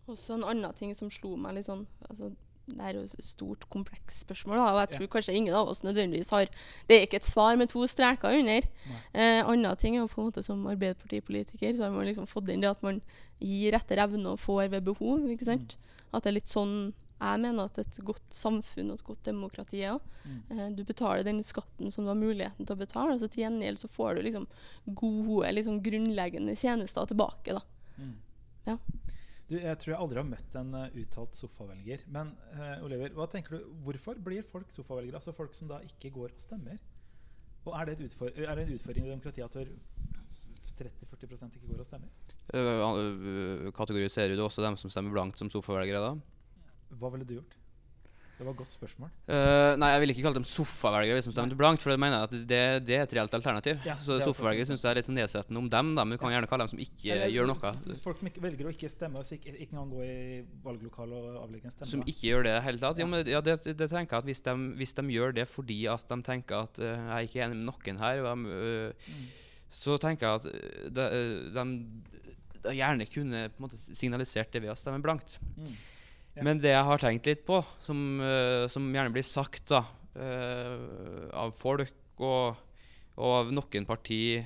Også en annen ting som slo meg litt sånn altså, Det er jo et stort, komplekst spørsmål, da, og jeg tror kanskje ingen av oss nødvendigvis har Det er ikke et svar med to streker under. Eh, Andre ting er jo på en måte som Arbeiderpartipolitiker så har man liksom fått inn det at man gir etter evne og får ved behov. ikke sant? At det er litt sånn jeg mener at et godt samfunn og et godt demokrati er. også. Mm. Eh, du betaler den skatten som du har muligheten til å betale, og så til gjengjeld så får du liksom gode, liksom grunnleggende tjenester tilbake. da. Mm. Ja. Du, jeg tror jeg aldri har møtt en uh, uttalt sofavelger. Men uh, Oliver, hva tenker du, hvorfor blir folk sofavelgere? Altså folk som da ikke går og stemmer? Og er det, et er det en utfordring i demokratiet at 30-40% ikke går og stemmer? Uh, Kategoriserer du også dem som stemmer blankt, som sofavelgere, da? Hva ville du gjort? Det var et godt spørsmål. Uh, nei, jeg vil ikke kalle dem sofavelgere hvis de stemmer blankt, for det mener jeg at det, det er et reelt alternativ. Ja, så er sofavelgere syns jeg er litt sånn nedsettende om dem, da, men du kan gjerne kalle dem som ikke Eller, gjør noe. Folk som ikke velger å ikke stemme, og så ikke, ikke engang gå i valglokalet og avlegge en stemme. Som ikke gjør det i hele tatt. Ja. Men, ja, det, det tenker jeg at hvis de, hvis de gjør det fordi at de tenker at uh, jeg er ikke enig med noen her, de, uh, Mm. så tenker jeg at de, de, gjerne kunne måte signalisert det ved å stemme blankt. Mm. Ja. Men det jeg har tenkt litt på, som, øh, som gjerne blir sagt da, øh, av folk og, og av noen parti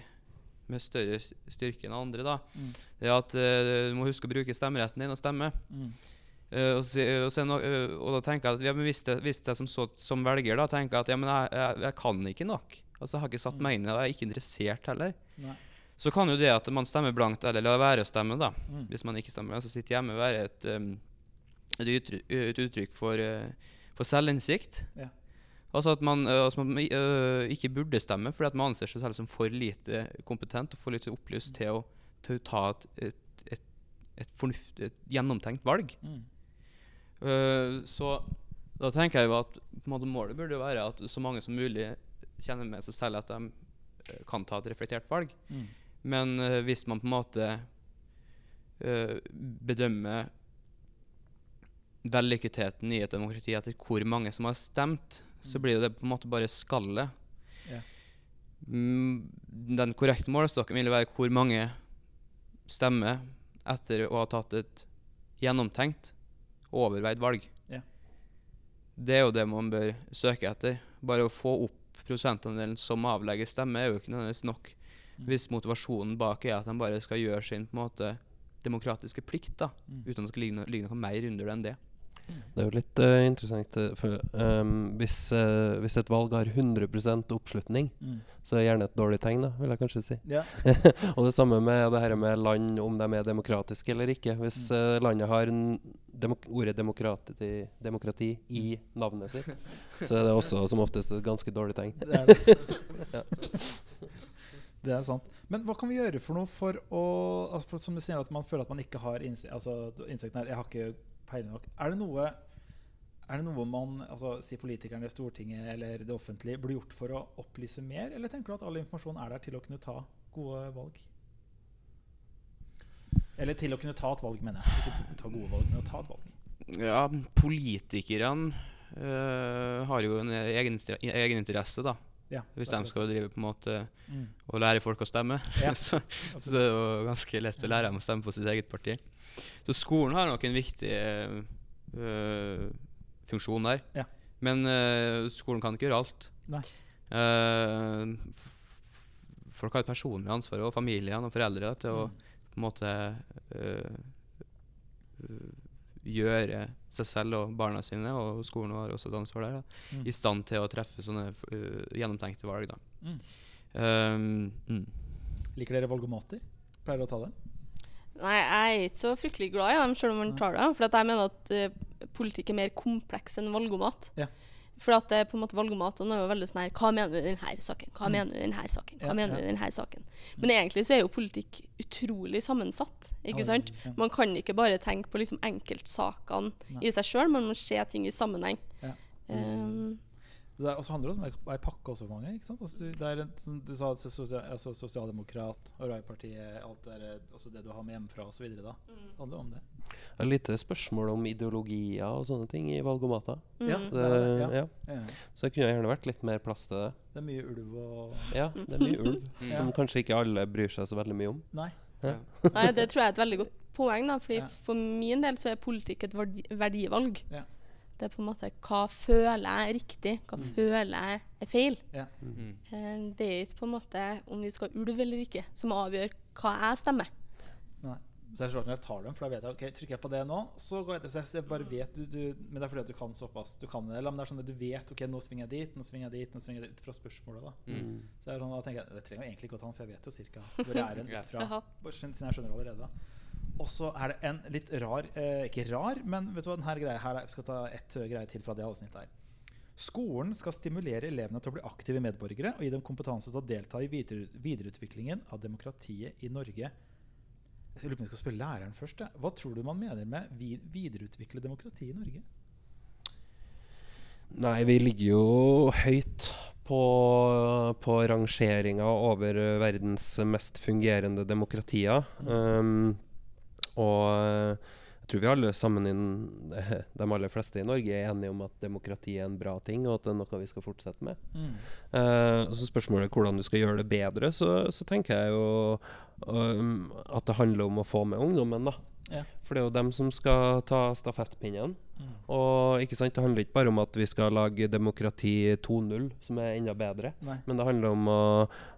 med større styrke enn andre, da, Mm. det er at øh, du må huske å bruke stemmeretten din og stemme. Mm. Uh, og, se, og, se no, eh, og da tenker jeg at ja, men hvis, jeg, hvis det som, så, som velger da tenker at ja, men jeg, jeg, jeg kan ikke nok Altså Jeg har ikke satt meg inn i det, og jeg er ikke interessert heller. Nei. Så kan jo det at man stemmer blankt, eller lar være å stemme, da Mm. hvis man ikke stemmer så sitter hjemme, være et, um, et, uttrykk, et uttrykk for, eh, for selvinnsikt. Ja. Altså at man, eh, altså man eh, ikke burde stemme fordi at man anser seg selv som for lite kompetent og for lite opplyst til å, til å ta et, et, et, fornuft, et gjennomtenkt valg. Mm. Uh, så da tenker jeg jo at måte, målet burde være at så mange som mulig kjenner med seg selv at de kan ta et reflektert valg. Mm. Men uh, hvis man på en måte uh, bedømmer vellykketheten i et demokrati etter hvor mange som har stemt, så blir det på en måte bare skallet. Ja. Mm, den korrekte målestokken vil være hvor mange stemmer etter å ha tatt et gjennomtenkt og overveid valg. Ja. Det er jo det man bør søke etter. Bare å få opp prosentandelen som avlegger stemme, er jo ikke nødvendigvis nok. Mm. Hvis motivasjonen bak er at de bare skal gjøre sin på en måte demokratiske plikt, da, Mm. uten at det skal ligge, noe- ligge noe mer under det enn det. Det er jo litt uh, interessant, eh, for um, hvis, uh, hvis et valg har 100 oppslutning, Mm. så er det gjerne et dårlig tegn, da, vil jeg kanskje si. Ja. Og det samme med det her med land, om de er demokratiske eller ikke. Hvis uh, landet har demok ordet demokrati, demokrati i navnet sitt, så er det også som oftest et ganske dårlig tegn. Det er, det. det er sant. Men hva kan vi gjøre for noe for å altså for, Som du sier, at man føler at man ikke har innsikt altså, her. Jeg har ikke peiling nok. Er det noe er det noe man, altså si politikerne, Stortinget eller det offentlige, burde gjort for å opplyse mer? Eller tenker du at all informasjon er der til å kunne ta gode valg? Eller til å kunne ta et valg, mener jeg. Ikke ta gode valg, men å ta et valg. Ja, politikerne øh, har jo en egeninteresse, egen da. Ja, Hvis de skal drive på en måte Mm. og lære folk å stemme, Ja. så, så er det jo ganske lett å lære dem å stemme på sitt eget parti. Så skolen har nok en viktig eh, funksjon der. Ja. Men eh, skolen kan ikke gjøre alt. F- folk har et personlig ansvar, og familiene og foreldre, til å Mm. på en måte øh, øh, gjøre seg selv og barna sine, og skolen har også et ansvar der, da, Mm. i stand til å treffe sånne øh, gjennomtenkte valg. Da. Mm. Um, mm. Liker dere valgomater? Pleier dere å ta dem? Nei, jeg er ikke så fryktelig glad i dem, selv om man tar det. For jeg mener at uh, politikk er mer kompleks enn valgomat. Ja. For at det på en måte valgomatene er jo veldig sånn her Hva mener du i denne saken? Hva Mm. mener du i denne saken? Hva Ja, mener ja. du i denne saken? Men egentlig så er jo politikk utrolig sammensatt, ikke sant? Ja. Man kan ikke bare tenke på liksom enkeltsakene i seg sjøl, man må se ting i sammenheng. Ja. Um, Det er, også handler det om ei pakke også for mange. ikke sant? Altså, du, det er en, som du sa, sosial, altså, sosialdemokrat, Arbeiderpartiet, alt det der, også det du har med hjemmefra osv. Det handler om det. Det er lite spørsmål om ideologier og sånne ting i valgomater. Ja, mm. Ja, det ja. Ja. Så det kunne gjerne vært litt mer plass til det. Det er mye ulv og Ja, det er mye ulv Mm. som kanskje ikke alle bryr seg så veldig mye om. Nei. Ja. Nei, det tror jeg er et veldig godt poeng. da, fordi Ja. For min del så er politikk et verdi verdivalg. Ja. Det er på en måte hva føler jeg er riktig, hva Mm. føler jeg er feil. Ja. Mm. Eh, Det er ikke på en måte om vi skal ulve eller ikke, som avgjør hva jeg stemmer. Nei. Så er når jeg tar dem, for da vet jeg ok, trykker jeg på det nå, så går jeg til Så jeg bare vet du, du, Men det er fordi at du kan såpass. Du kan det, eller men det er sånn at du vet ok, nå svinger jeg dit, nå svinger jeg dit, nå svinger jeg dit, ut fra spørsmålet. da Mm. Så jeg sånn, da tenker jeg, Det trenger jeg egentlig ikke å ta den, for jeg vet jo cirka hvor jeg er hen ut fra. Siden jeg skjønner allerede. da. Og så er det en litt rar eh, Ikke rar, men vet du hva, denne greia her Jeg skal ta ett eh, greie til fra det avsnittet her. Skolen skal stimulere elevene til å bli aktive medborgere og gi dem kompetanse til å delta i videre, videreutviklingen av demokratiet i Norge. Jeg lurer på om jeg skal spørre læreren først. jeg. Hva tror du man mener med vi, videreutvikle demokratiet i Norge? Nei, vi ligger jo høyt på, på rangeringa over verdens mest fungerende demokratier. Um, og eh, jeg tror vi alle sammen, inn, de aller fleste i Norge, er enige om at demokrati er en bra ting, og at det er noe vi skal fortsette med. Mm. og så spørsmålet er hvordan du skal gjøre det bedre, så, så tenker jeg jo um, at det handler om å få med ungdommen. da. Ja. For det er jo dem som skal ta stafettpinnen. Mm. Og ikke sant, det handler ikke bare om at vi skal lage demokrati 2.0, som er enda bedre. Nei. Men det handler om å,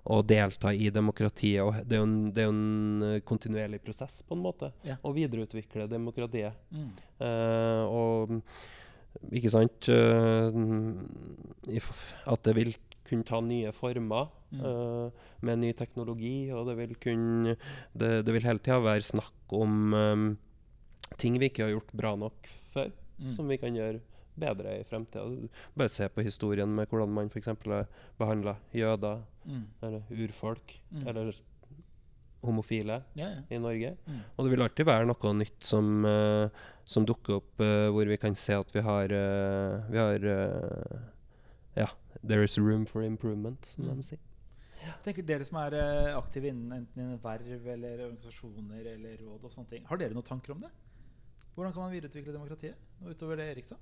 å delta i demokratiet. og Det er jo en, det er en kontinuerlig prosess, på en måte. Ja. Å videreutvikle demokratiet. Mm. Uh, og ikke sant uh, At det vil kunne ta nye former Mm. uh, med ny teknologi. Og det vil kunne Det, det vil hele tida være snakk om um, ting vi ikke har gjort bra nok før, Mm. som vi kan gjøre bedre i fremtida. Bare se på historien med hvordan man f.eks. har behandla jøder, Mm. eller urfolk, Mm. eller homofile Ja, ja. i Norge. Mm. Og det vil alltid være noe nytt som, uh, som dukker opp, uh, hvor vi kan se at vi har, uh, vi har Ja, there is room for improvement, som Mm. de sier. Tenker Dere som er eh, aktive innen enten innen verv eller organisasjoner eller råd, og sånne ting, har dere noen tanker om det? Hvordan kan man videreutvikle demokratiet? Noe utover det Erik sa?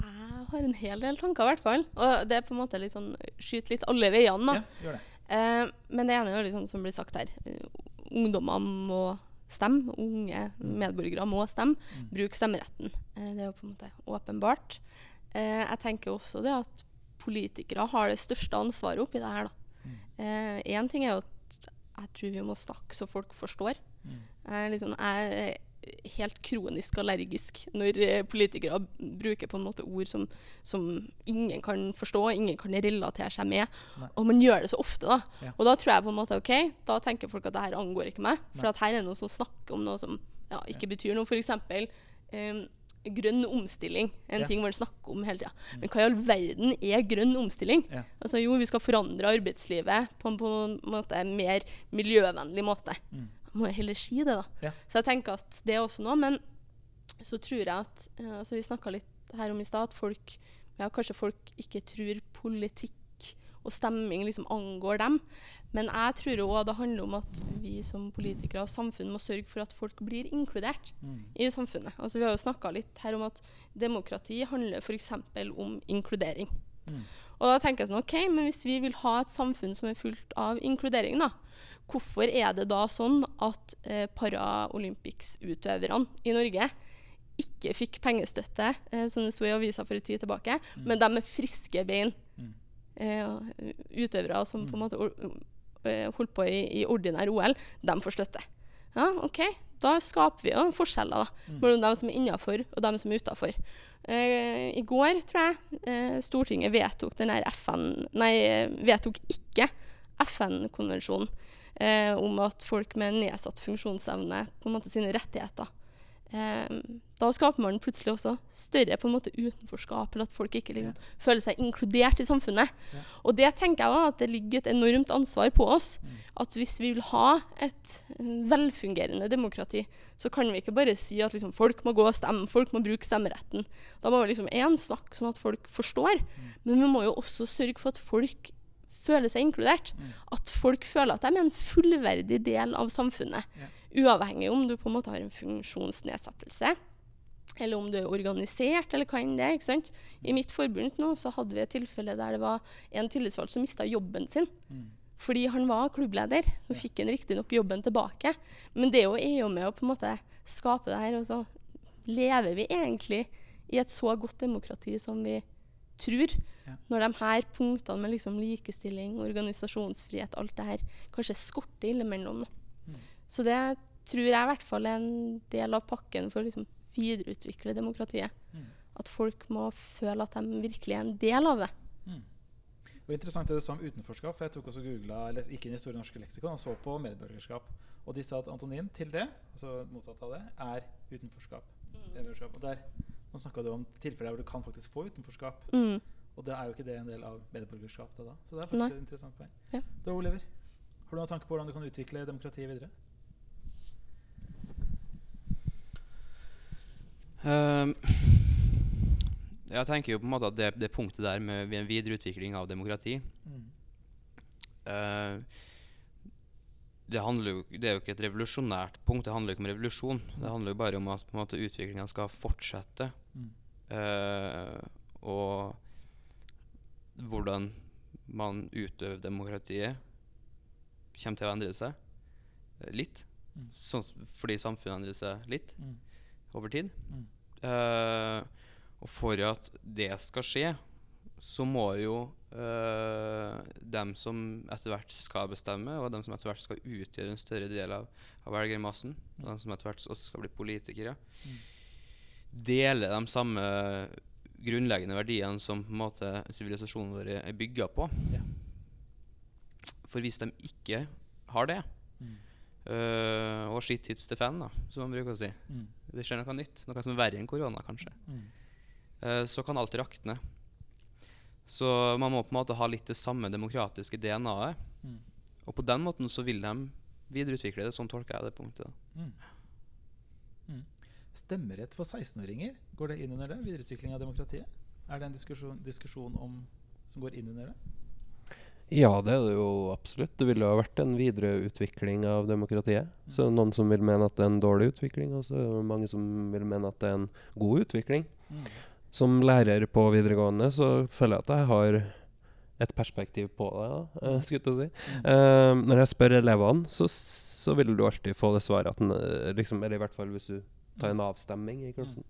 Jeg har en hel del tanker, i hvert fall. Og det er på en måte litt sånn Skyt litt alle veiene, da. Ja, gjør det. Eh, men det ene er jo liksom som blir sagt her. eh, ungdommer må stemme. Unge medborgere må stemme. Mm. Bruk stemmeretten. Eh, det er jo på en måte åpenbart. Eh, jeg tenker også det at politikere har det største ansvaret oppi det her. Én Mm. Én ting er jo at jeg tror vi må snakke så folk forstår. Mm. Jeg liksom, jeg er helt kronisk allergisk når eh, politikere bruker på en måte ord som, som ingen kan forstå, ingen kan relatere seg med. Nei. Og man gjør det så ofte, da. Ja. Og da tror jeg på en måte OK, da tenker folk at det her angår ikke meg. For her er det noen som snakker om noe som ja, ikke betyr noe. For eksempel eh, grønn omstilling. En Ja. ting man snakker om hele tida. Men hva i all verden er grønn omstilling? Ja. Altså Jo, vi skal forandre arbeidslivet på en, på en måte mer miljøvennlig måte. Mm. Må jeg heller si det, da. Ja. Så jeg tenker at det er også noe. Men så tror jeg at altså Vi snakka litt her om i stad at folk ja, kanskje folk ikke tror politikk og stemming liksom angår dem. Men jeg tror òg det handler om at vi som politikere og samfunn må sørge for at folk blir inkludert Mm. i samfunnet. Altså Vi har jo snakka litt her om at demokrati handler f.eks. om inkludering. Mm. Og da tenker jeg sånn, ok, men Hvis vi vil ha et samfunn som er fullt av inkludering, da, hvorfor er det da sånn at eh, Paralympics-utøverne i Norge ikke fikk pengestøtte, eh, som det sto i avisa for en tid tilbake, men de med friske bein, Mm. Eh, utøvere som på en måte eh, holdt på i, i ordinær OL, de får støtte. Ja, OK. Da skaper vi jo forskjeller da, mellom dem som er innafor og dem som er utafor. Eh, I går, tror jeg, eh, Stortinget vedtok den her FN Nei, vedtok ikke FN-konvensjonen eh, om at folk med nedsatt funksjonsevne på en måte sine rettigheter. Eh, da skaper man plutselig også større på en måte utenforskap, eller at folk ikke liksom, føler seg inkludert i samfunnet. Ja. Og det tenker jeg også, at det ligger et enormt ansvar på oss. At hvis vi vil ha et eh, velfungerende demokrati, så kan vi ikke bare si at liksom, folk må gå og stemme, folk må bruke stemmeretten. Da må vi liksom én snakke sånn at folk forstår, men vi må jo også sørge for at folk føler seg inkludert. At folk føler at de er en fullverdig del av samfunnet. Uavhengig om du på en måte har en funksjonsnedsettelse, eller om du er organisert, eller hva enn det er. I mitt forbund nå så hadde vi et tilfelle der det var en tillitsvalgt som mista jobben sin. Fordi han var klubbleder. Nå fikk han riktignok jobben tilbake. Men det er jo- er jo med å på en måte skape det her. Og så lever vi egentlig i et så godt demokrati som vi tror. Ja. Når de her punktene med liksom likestilling, organisasjonsfrihet, alt det her kanskje skorter innimellom. da. Så det tror jeg i hvert fall er en del av pakken for å liksom videreutvikle demokratiet. Mm. At folk må føle at de virkelig er en del av det. Og interessant det du sa om utenforskap. for Jeg tok også googlet, eller gikk inn i Store norske leksikon og så på medborgerskap. Og de sa at antonym til det, altså motsatt av det, er utenforskap. Mm. Og der, Nå snakka du om tilfeller hvor du kan faktisk få utenforskap. Mm. Og det er jo ikke det en del av medborgerskap. Da, da. Så det er faktisk Nei. et interessant poeng. Ja. Da, Oliver, har du noen tanke på hvordan du kan utvikle demokratiet videre? Ehm, jeg tenker jo på en måte at det, det punktet der med en videreutvikling av demokrati eh, det, jo, det er jo ikke et revolusjonært punkt, det handler jo ikke om revolusjon. Det handler jo bare om at på måte, utviklinga skal fortsette. Mm. Uh, og hvordan man utøver demokratiet, kommer til å endre seg litt. Mm. Sånn, fordi samfunnet endrer seg litt Mm. Over tid. Mm. Eh, og for at det skal skje, så må jo uh, dem som etter hvert skal bestemme, og dem som etter hvert skal utgjøre en større del av, av velgermassen, og dem som etter hvert også skal bli politikere, dele de samme grunnleggende verdiene som på en måte sivilisasjonen vår er bygga på. Ja. For hvis de ikke har det, Mm. Eh, og shit hits the fan, da, som man bruker å si Mm. Det skjer noe nytt, noe som er verre enn korona, kanskje. Mm. Uh, så kan alt rakne. Så man må på en måte ha litt det samme demokratiske DNA-et. Mm. Og på den måten så vil de videreutvikle det. Sånn tolker jeg det punktet. Mm. Mm. Stemmerett for 16-åringer, går det inn under det? Videreutvikling av demokratiet? Er det en diskusjon, diskusjon om, som går inn under det? Ja, det er det jo absolutt. Det ville ha vært en videreutvikling av demokratiet. Så er noen som vil mene at det er en dårlig utvikling, og så er det mange som vil mene at det er en god utvikling. Mm. Som lærer på videregående så føler jeg at jeg har et perspektiv på det, eh, skulle jeg si. Eh, når jeg spør elevene, så, så vil du alltid få det svaret at den, liksom, Eller i hvert fall hvis du tar en avstemming i klassen,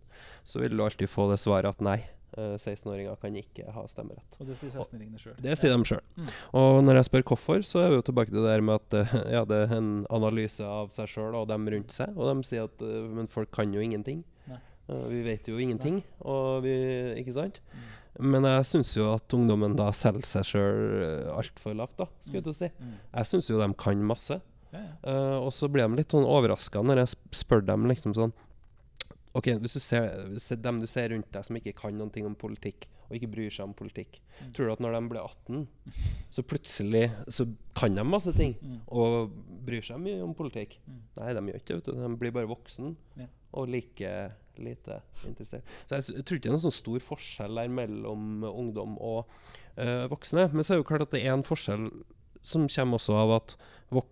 så vil du alltid få det svaret at nei, 16-åringer kan ikke ha stemmerett. Og det sier 16-åringene sjøl. Det sier de sjøl. Mm. Og når jeg spør hvorfor, så er vi jo tilbake til det der med at eh, ja, det er en analyse av seg sjøl og dem rundt seg. Og de sier at eh, men folk kan jo ingenting. Nei. Eh, vi vet jo ingenting. Og vi, ikke sant? Mm. Men jeg syns jo at ungdommen da selger seg sjøl altfor lavt, da, skulle jeg si. Mm. Jeg syns jo de kan masse. Ja, ja. Uh, og så blir de litt sånn overraska når jeg spør dem liksom sånn OK, hvis du ser, ser, dem du ser rundt deg som ikke kan noen ting om politikk, og ikke bryr seg om politikk, Mm. tror du at når de blir 18, så plutselig så kan de masse ting Mm. og bryr seg mye om politikk? Mm. Nei, de gjør ikke det. De blir bare voksen Ja. og like lite interessert. Så jeg, jeg tror ikke det er noen sånn stor forskjell der mellom ungdom og øh, voksne. Men så er det jo klart at det er en forskjell som kommer også av at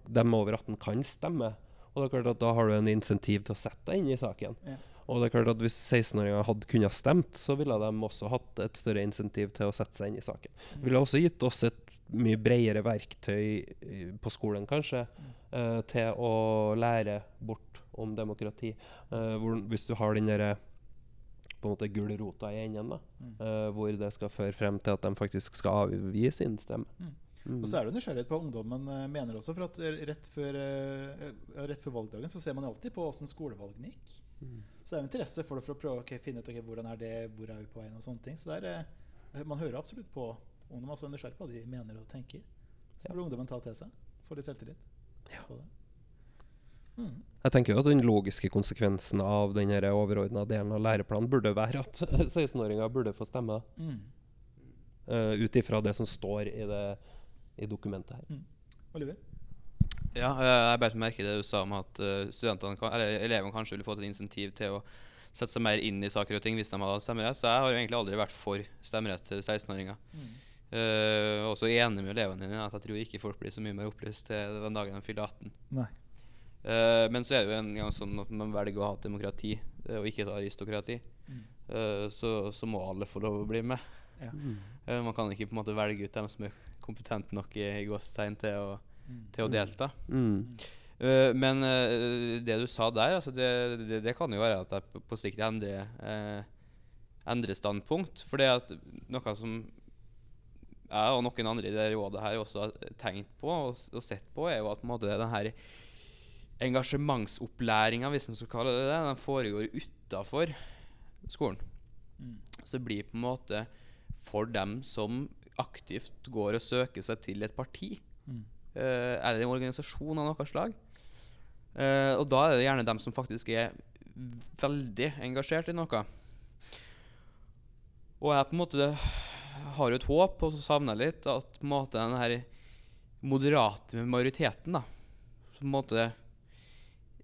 dem over 18 kan stemme. Og det er klart at da har du en insentiv til å sette deg inn i saken. Ja. Og det er klart at hvis 16-åringer hadde kunnet stemt, så ville de også hatt et større insentiv til å sette seg inn i saken. Det ville også gitt oss et mye bredere verktøy på skolen, kanskje, eh, til å lære bort om demokrati. Eh, hvor, hvis du har den derre på en måte gulrota i enden, da, Mm. eh, hvor det skal føre frem til at de faktisk skal avgi sin stemme. Mm. Mm. Og så er det nysgjerrighet på ungdommen eh, mener også. For at eh, rett før, eh, rett før valgdagen så ser man jo alltid på åssen skolevalgene gikk. Mm. Så det er jo interesse for det for å prøve å ok, finne ut okay, hvordan er det, hvor er vi på veien og sånne ting. Så det er, eh, man hører absolutt på ungdom. altså nysgjerrig på hva de mener og tenker. Så Ja. burde ungdommen ta til seg. Få litt selvtillit Ja. på det. Mm. Jeg tenker jo at Den logiske konsekvensen av den overordna delen av læreplanen burde være at 16-åringer burde få stemme. Mm. Uh, Ut ifra det som står i, det, i dokumentet her. Oliver? Ja, eh, jeg beit merke i det du sa om at eh, studentene eller elevene kanskje ville fått et insentiv til å sette seg mer inn i saker og ting hvis de hadde stemmerett. Så jeg har jo egentlig aldri vært for stemmerett til 16-åringer. Mm. Uh, også enig med elevene dine at jeg tror ikke folk blir så mye mer opplyst til den dagen de fyller 18. Nei. Uh, men så er det jo en gang sånn at man velger å ha et demokrati eh, og ikke et aristokrati. Mm. Uh, så, så må alle få lov å bli med. Ja. Eh, man kan ikke på en måte velge ut dem som er kompetente nok i, i gåstegn til å, Mm. Til å delta. Mm. Eh, men uh, det du sa der, altså det, det, det kan jo være at jeg på, på sikt endrer, uh, endrer standpunkt. For det at noe som jeg og noen andre i det rådet her også har tenkt på og, og sett på, er jo at på en måte den her engasjementsopplæringa, hvis man skal kalle det det, den foregår utafor skolen. Mm. Så det blir på en måte for dem som aktivt går og søker seg til et parti. Mm. Eh, er det en organisasjon av noe slag? Eh, og da er det gjerne dem som faktisk er veldig engasjert i noe. Og jeg på en måte har jo et håp, og så savner jeg litt at på en måte den her moderate majoriteten, da på en måte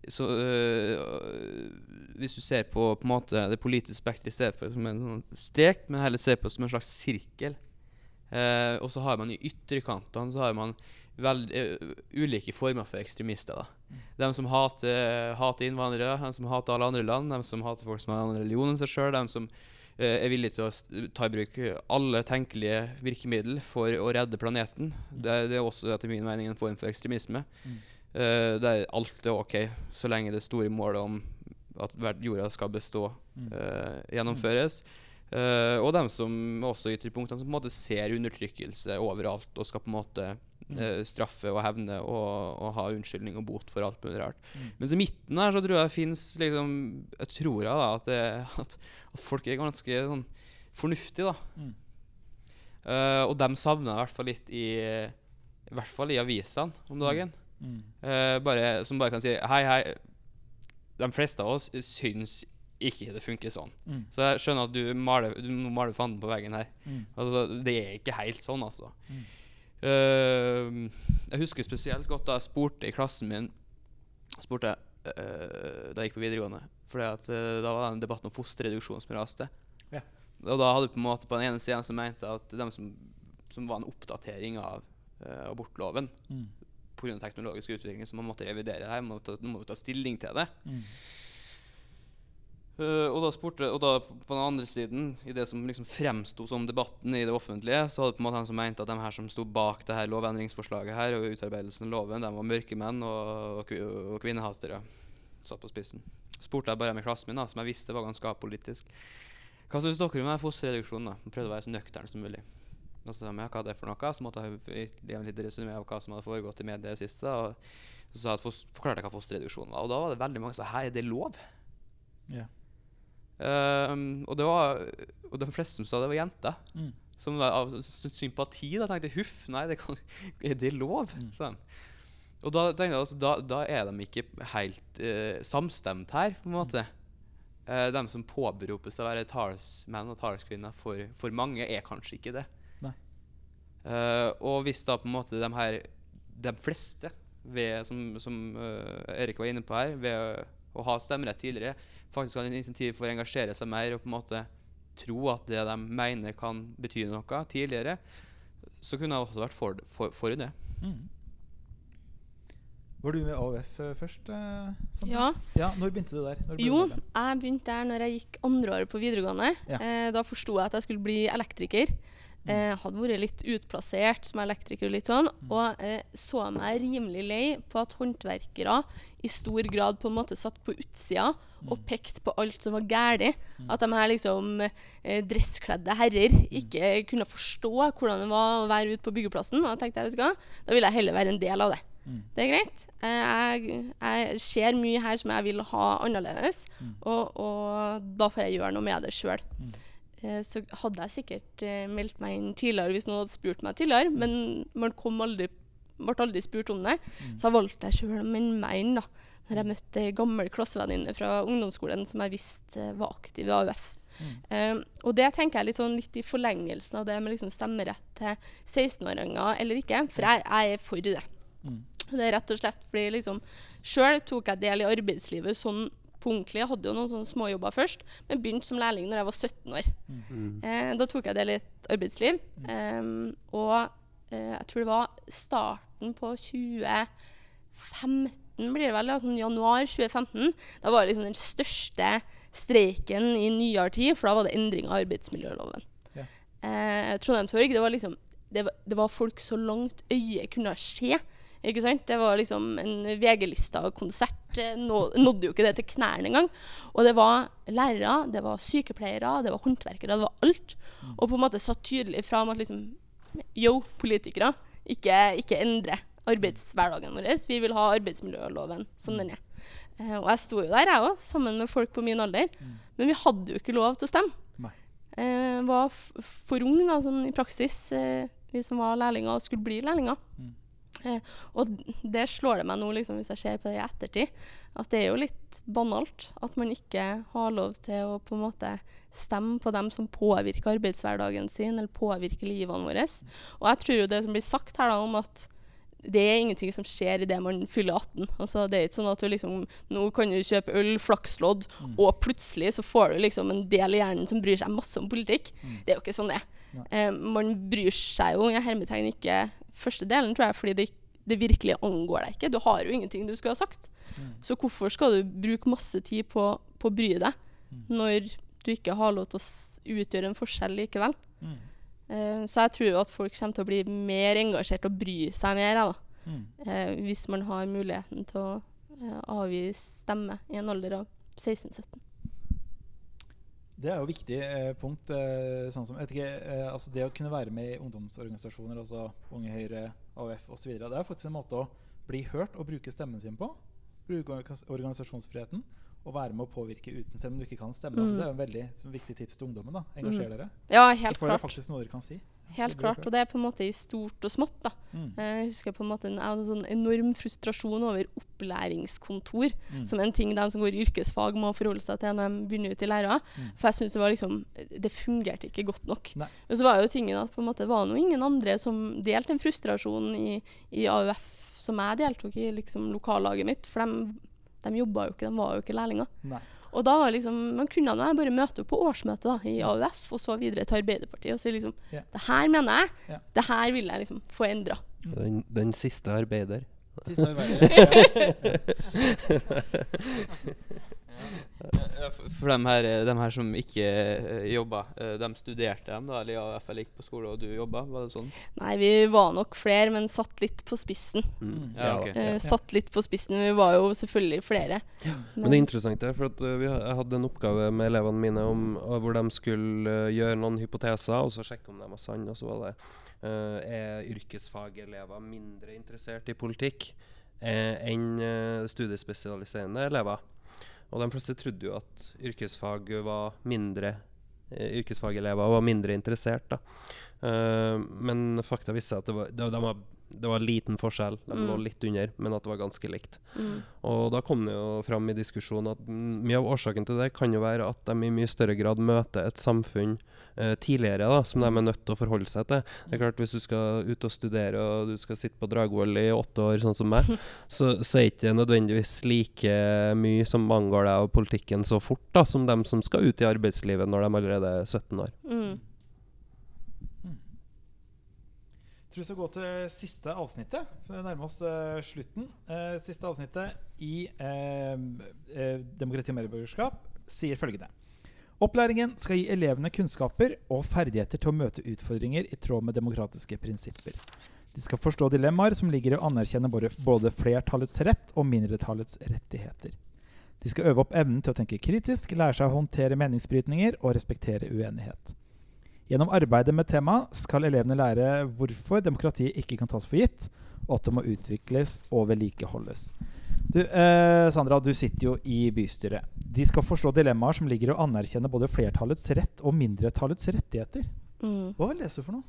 så, øh, Hvis du ser på, på en måte det politiske spekteret i stedet for som en sånn strek, men heller ser på som en slags sirkel. Eh, og så har man i ytterkantene så har man veld, eh, ulike former for ekstremister. da. De som hater, hater innvandrere, de som hater alle andre land, de som hater folk som har en annen religion enn seg sjøl, de som eh, er villige til å ta i bruk alle tenkelige virkemiddel for å redde planeten. Det, det er også etter min mening en form for ekstremisme. Mm. Uh, der alt er ok, så lenge det store målet om at jorda skal bestå, eh, gjennomføres. Uh, og dem som også ytterpunktene som på en måte ser undertrykkelse overalt og skal på en måte. Eh, straffe og hevne og, og ha unnskyldning og bot for alt mulig rart. Mm. Mens i midten her så tror jeg fins liksom Jeg tror jeg da at, det, at, at folk er ganske sånn fornuftige, da. Mm. Uh, og dem savner jeg i hvert fall litt i I hvert fall i avisene om dagen. Mm. Uh, bare, som bare kan si Hei, hei. De fleste av oss syns ikke det funker sånn. Mm. Så jeg skjønner at du maler, du maler fanden på veggen her. Mm. Altså, det er ikke helt sånn, altså. Mm. Eh, jeg husker spesielt godt da jeg spurte i klassen min spurte, eh, Da jeg gikk på videregående. For da var det en debatt om fosterreduksjon som raste. Ja. Og da hadde du på en måte på den ene siden som mente at de som, som var en oppdatering av uh, abortloven Mm. pga. teknologisk utvikling, så man måtte revidere det her. Man måtte, man måtte ta stilling til det. Mm. Eh, og da spurte, og da på den andre siden, i det som liksom fremsto som debatten i det offentlige, så hadde på en måte han som mente at de her som sto bak det her lovendringsforslaget her og utarbeidelsen av loven, de var mørkemenn og, og, kvi- og kvinnehatere. Satt på spissen. Spurte jeg bare med klassen min, da, som jeg visste var ganske apolitisk. Hva syns dere om den fosterreduksjonen? da? Jeg prøvde å være så nøktern som mulig. Og så sa jeg hva det er for noe, så måtte jeg gi en liten resymé av hva som hadde foregått i media i det siste. Og så sa jeg at forklarte jeg hva fosterreduksjon var. Og da var det veldig mange som sa hei, det lov? Ja. Ehm, og det var Og de fleste som sa det, var jenter. Mm. Som var av sympati. Da tenkte jeg huff, nei, det kan, er det lov? Mm. Og da tenkte jeg altså, da, da er de ikke helt eh, samstemt her, på en måte. Eh, de som påberoper seg å være talsmenn og talskvinner for, for mange, er kanskje ikke det. Eh, og hvis da på en måte de her De fleste, ved, som, som uh, Erik var inne på her, ved å ha stemmerett tidligere, faktisk har en insentiv for å engasjere seg mer og på en måte tro at det de mener kan bety noe tidligere, så kunne jeg også vært for, for, for det. Mm. Var du med AUF eh, først? eh, Sandra? Ja. ja. Når begynte du der? Du Jo, jeg begynte der når jeg gikk andre året på videregående. Ja. Eh, da forsto jeg at jeg skulle bli elektriker. Eh, hadde vært litt utplassert som elektriker og litt sånn. Og eh, så meg rimelig lei på at håndverkere i stor grad på en måte satt på utsida og pekte på alt som var galt. At de her liksom eh, dresskledde herrer ikke kunne forstå hvordan det var å være ute på byggeplassen. Og da tenkte jeg, vet du hva, da vil jeg heller være en del av det. Det er greit. Jeg, jeg ser mye her som jeg vil ha annerledes, og, og da får jeg gjøre noe med det sjøl. Så hadde jeg sikkert eh, meldt meg inn tidligere hvis noen hadde spurt meg tidligere, men man kom aldri, ble aldri spurt om det. Så jeg valgte jeg sjøl å melde meg inn da når jeg møtte ei gammel klassevenninne fra ungdomsskolen som jeg visste eh, var aktiv i AUF. Um, og det tenker jeg litt, sånn, litt i forlengelsen av det med liksom stemmerett til 16-åringer eller ikke, for jeg, jeg er for det. Mm. Det er rett og slett fordi liksom Sjøl tok jeg del i arbeidslivet sånn på ordentlig. Jeg hadde jo noen sånne småjobber først, men begynte som lærling når jeg var 17 år. Eh, da tok jeg del i et arbeidsliv. Um, og eh, jeg tror det var starten på 2015, blir det vel, altså januar 2015. Da var det liksom den største streiken i nyere tid, for da var det endring av arbeidsmiljøloven. Ja. Eh, Trondheim Torg, det var liksom det var, det var folk så langt øyet kunne se. Ikke sant? Det var liksom en VG-lista konsert. eh, Nå, nådde jo ikke det til knærne engang. Og det var lærere, det var sykepleiere, det var håndverkere, det var alt. Og på en måte satt tydelig fram at liksom Yo, politikere, ikke, ikke endre arbeidshverdagen vår. Vi vil ha arbeidsmiljøloven som den er. Eh, og jeg sto jo der, jeg òg, sammen med folk på min alder. Men vi hadde jo ikke lov til å stemme. Eh, var for ung da, sånn i praksis, eh, vi som var lærlinger og skulle bli lærlinger. Eh, og det slår det meg nå, liksom, hvis jeg ser på det i ettertid, at det er jo litt banalt at man ikke har lov til å på en måte stemme på dem som påvirker arbeidshverdagen sin, eller påvirker livene våre. Og jeg tror jo det som blir sagt her da om at det er ingenting som skjer idet man fyller 18. Altså, det er ikke sånn at du liksom Nå kan du kjøpe øl, flakslodd, og plutselig så får du liksom en del i hjernen som bryr seg masse om politikk. Det er jo ikke sånn det er. Eh, man bryr seg jo i hermetegn ikke første delen, tror jeg, fordi det, det virkelig angår deg ikke. Du har jo ingenting du skulle ha sagt. Så hvorfor skal du bruke masse tid på, på å bry deg, når du ikke har lov til å utgjøre en forskjell likevel? Mm. Uh, så jeg tror at folk kommer til å bli mer engasjert og bry seg mer, jeg, da. Mm. Eh, hvis man har muligheten til å uh, avgi stemme i en alder av 16-17. Det er jo viktig eh, punkt. Eh, sånn som, ikke, eh, altså det å kunne være med i ungdomsorganisasjoner, altså Unge Høyre, AUF osv., det er faktisk en måte å bli hørt og bruke stemmen sin på. Bruke organisasjonsfriheten og være med å påvirke uten, selv om du ikke kan stemme. Altså, Mm. det er en veldig viktig tips til ungdommen. da, Engasjer dere. Ja, Så helt får dere faktisk noe dere kan si. Helt klart. Og det er på en måte i stort og smått. da. Mm. Eh, Jeg husker på en måte en, en sånn enorm frustrasjon over opplæringskontor, Mm. som en ting de som går yrkesfag må forholde seg til når de begynner ut i læra. Mm. For jeg synes det var liksom Det fungerte ikke godt nok. Nei. Og så var jo tingen at på en måte var det ingen andre som delte den frustrasjonen i, i AUF som jeg deltok i, liksom lokallaget mitt. For de, de jobba jo ikke, de var jo ikke lærlinger. Nei. Og da var liksom, man kunne da bare møte opp på årsmøtet da, i AUF, og så videre til Arbeiderpartiet og si liksom yeah. Det her mener jeg. Yeah. Det her vil jeg liksom få endra. Den, den siste arbeider. Siste arbeider. Ja. Ja, for for dem her, de her som ikke uh, jobba, eh, de studerte dem da, eller i FL gikk på skole, og du jobba? Var det sånn? Nei, vi var nok flere, men satt litt på spissen. Mm. Ja, okay. uh, satt litt på spissen. Vi var jo selvfølgelig flere. Men det er interessant, det, for at vi, jeg hadde en oppgave med elevene mine om, hvor de skulle gjøre noen hypoteser og så sjekke om de var sanne. Og så var det uh, Er yrkesfagelever mindre interessert i politikk eh, enn uh, studiespesialiserende elever? Og de fleste trodde jo at yrkesfag var mindre eh, yrkesfagelever var mindre interessert. da. Uh, men fakta viste at det var, de, de var, det var liten forskjell. De Mm. lå litt under, men at det var ganske likt. Mm. Og da kom det jo fram i diskusjonen at mm, mye av årsaken til det kan jo være at de i mye større grad møter et samfunn eh, tidligere da, som de er nødt til å forholde seg til. Det er klart Hvis du skal ut og studere og du skal sitte på Dragvoll i åtte år, sånn som meg, så, så er ikke det nødvendigvis like mye som angår deg av politikken så fort da, som dem som skal ut i arbeidslivet når de allerede er 17 år. Mm. Jeg tror vi skal gå til siste avsnittet. for Vi nærmer oss uh, slutten. Uh, siste avsnittet i uh, Demokrati og medieborgerskap sier følgende. Opplæringen skal gi elevene kunnskaper og ferdigheter til å møte utfordringer i tråd med demokratiske prinsipper. De skal forstå dilemmaer som ligger i å anerkjenne både flertallets rett og mindretallets rettigheter. De skal øve opp evnen til å tenke kritisk, lære seg å håndtere meningsbrytninger og respektere uenighet. Gjennom arbeidet med temaet skal elevene lære hvorfor demokratiet ikke kan tas for gitt, og at det må utvikles og vedlikeholdes. Du, eh, Sandra, du sitter jo i bystyret. De skal forstå dilemmaer som ligger i å anerkjenne både flertallets rett og mindretallets rettigheter. Mm. Hva vil leser du for noe?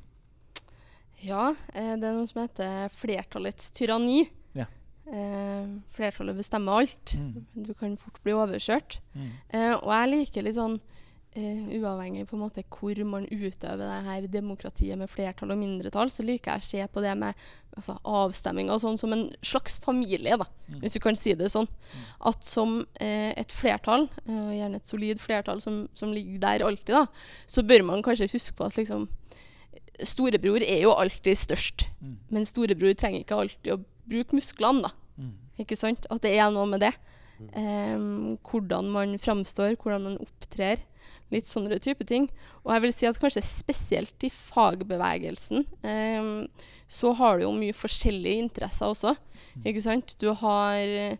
Ja, eh, det er noe som heter flertallets tyranni. Ja. Eh, flertallet bestemmer alt. Mm. Du kan fort bli overkjørt. Mm. Eh, og jeg liker litt sånn eh, Uavhengig på en måte hvor man utøver det her demokratiet med flertall og mindretall, så liker jeg å se på det med altså, avstemminger sånn som en slags familie, da, Mm. hvis du kan si det sånn. At som uh, et flertall, uh, gjerne et solid flertall som, som ligger der alltid, da, så bør man kanskje huske på at liksom Storebror er jo alltid størst, Mm. men storebror trenger ikke alltid å bruke musklene, da. Mm. Ikke sant? At det er noe med det. Um, hvordan man framstår, hvordan man opptrer. Litt sånne type ting. Og jeg vil si at kanskje spesielt i fagbevegelsen eh, så har du jo mye forskjellige interesser også. Ikke sant? Du har eh,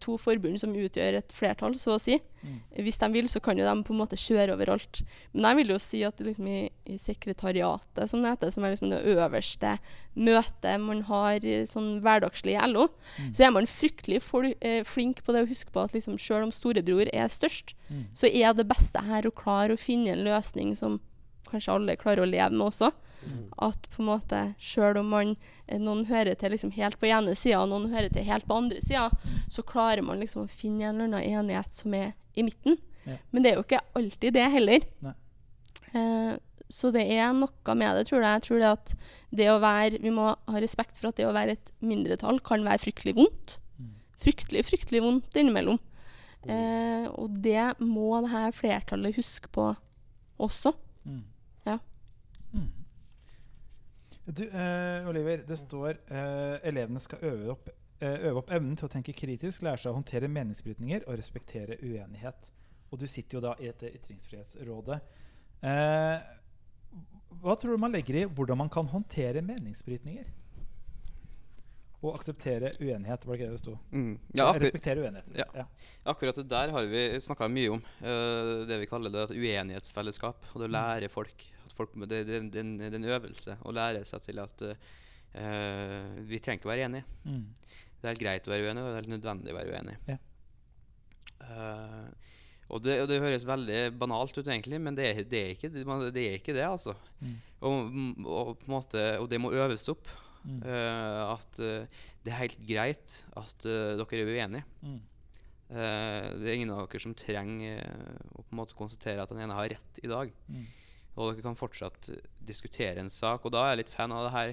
to forbund som utgjør et flertall, så å si. Mm. Hvis de vil, så kan jo de på en måte kjøre overalt. Men jeg vil jo si at liksom i, i sekretariatet, som det heter, som er liksom det øverste møtet man har sånn hverdagslig i LO, Mm. så er man fryktelig fol eh, flink på det å huske på at liksom, selv om storebror er størst, Mm. så er det beste her å klare å finne en løsning som kanskje alle klarer å leve med også. At på en måte, selv om man, eh, noen hører til liksom helt på ene sida, og noen hører til helt på andre sida, så klarer man liksom å finne en eller annen enighet som er i midten. Ja. Men det er jo ikke alltid det heller. Eh, så det er noe med det, tror jeg. Jeg tror det at det å være Vi må ha respekt for at det å være et mindretall kan være fryktelig vondt. Mm. Fryktelig, fryktelig vondt innimellom. Eh, og det må det her flertallet huske på også. Mm. Mm. Du, eh, Oliver, det står eh, elevene skal øve opp, eh, øve opp evnen til å tenke kritisk, lære seg å håndtere meningsbrytninger og respektere uenighet. Og du sitter jo da i dette ytringsfrihetsrådet. Eh, hva tror du man legger i hvordan man kan håndtere meningsbrytninger? Og akseptere uenighet, var det ikke det det sto? Mm. Ja, Respektere uenighet. Ja. Ja. akkurat det der har vi snakka mye om. Uh, det vi kaller det et uenighetsfellesskap. Og det å lære folk, at folk det, det, det, det er en øvelse å lære seg til at uh, vi trenger ikke å være enige. Mm. Det er helt greit å være uenig, og det er helt nødvendig å være uenig. Ja. Uh, og, det, og det høres veldig banalt ut, egentlig, men det det er, ikke, det, det er ikke det, altså. Mm. Og, og, måte, og det må øves opp. Mm. eh, at uh, det er helt greit at uh, dere er uenige. Mm. Det er ingen av dere som trenger å på en måte konstatere at den ene har rett i dag. Mm. Og dere kan fortsatt diskutere en sak. Og da er jeg litt fan av det her,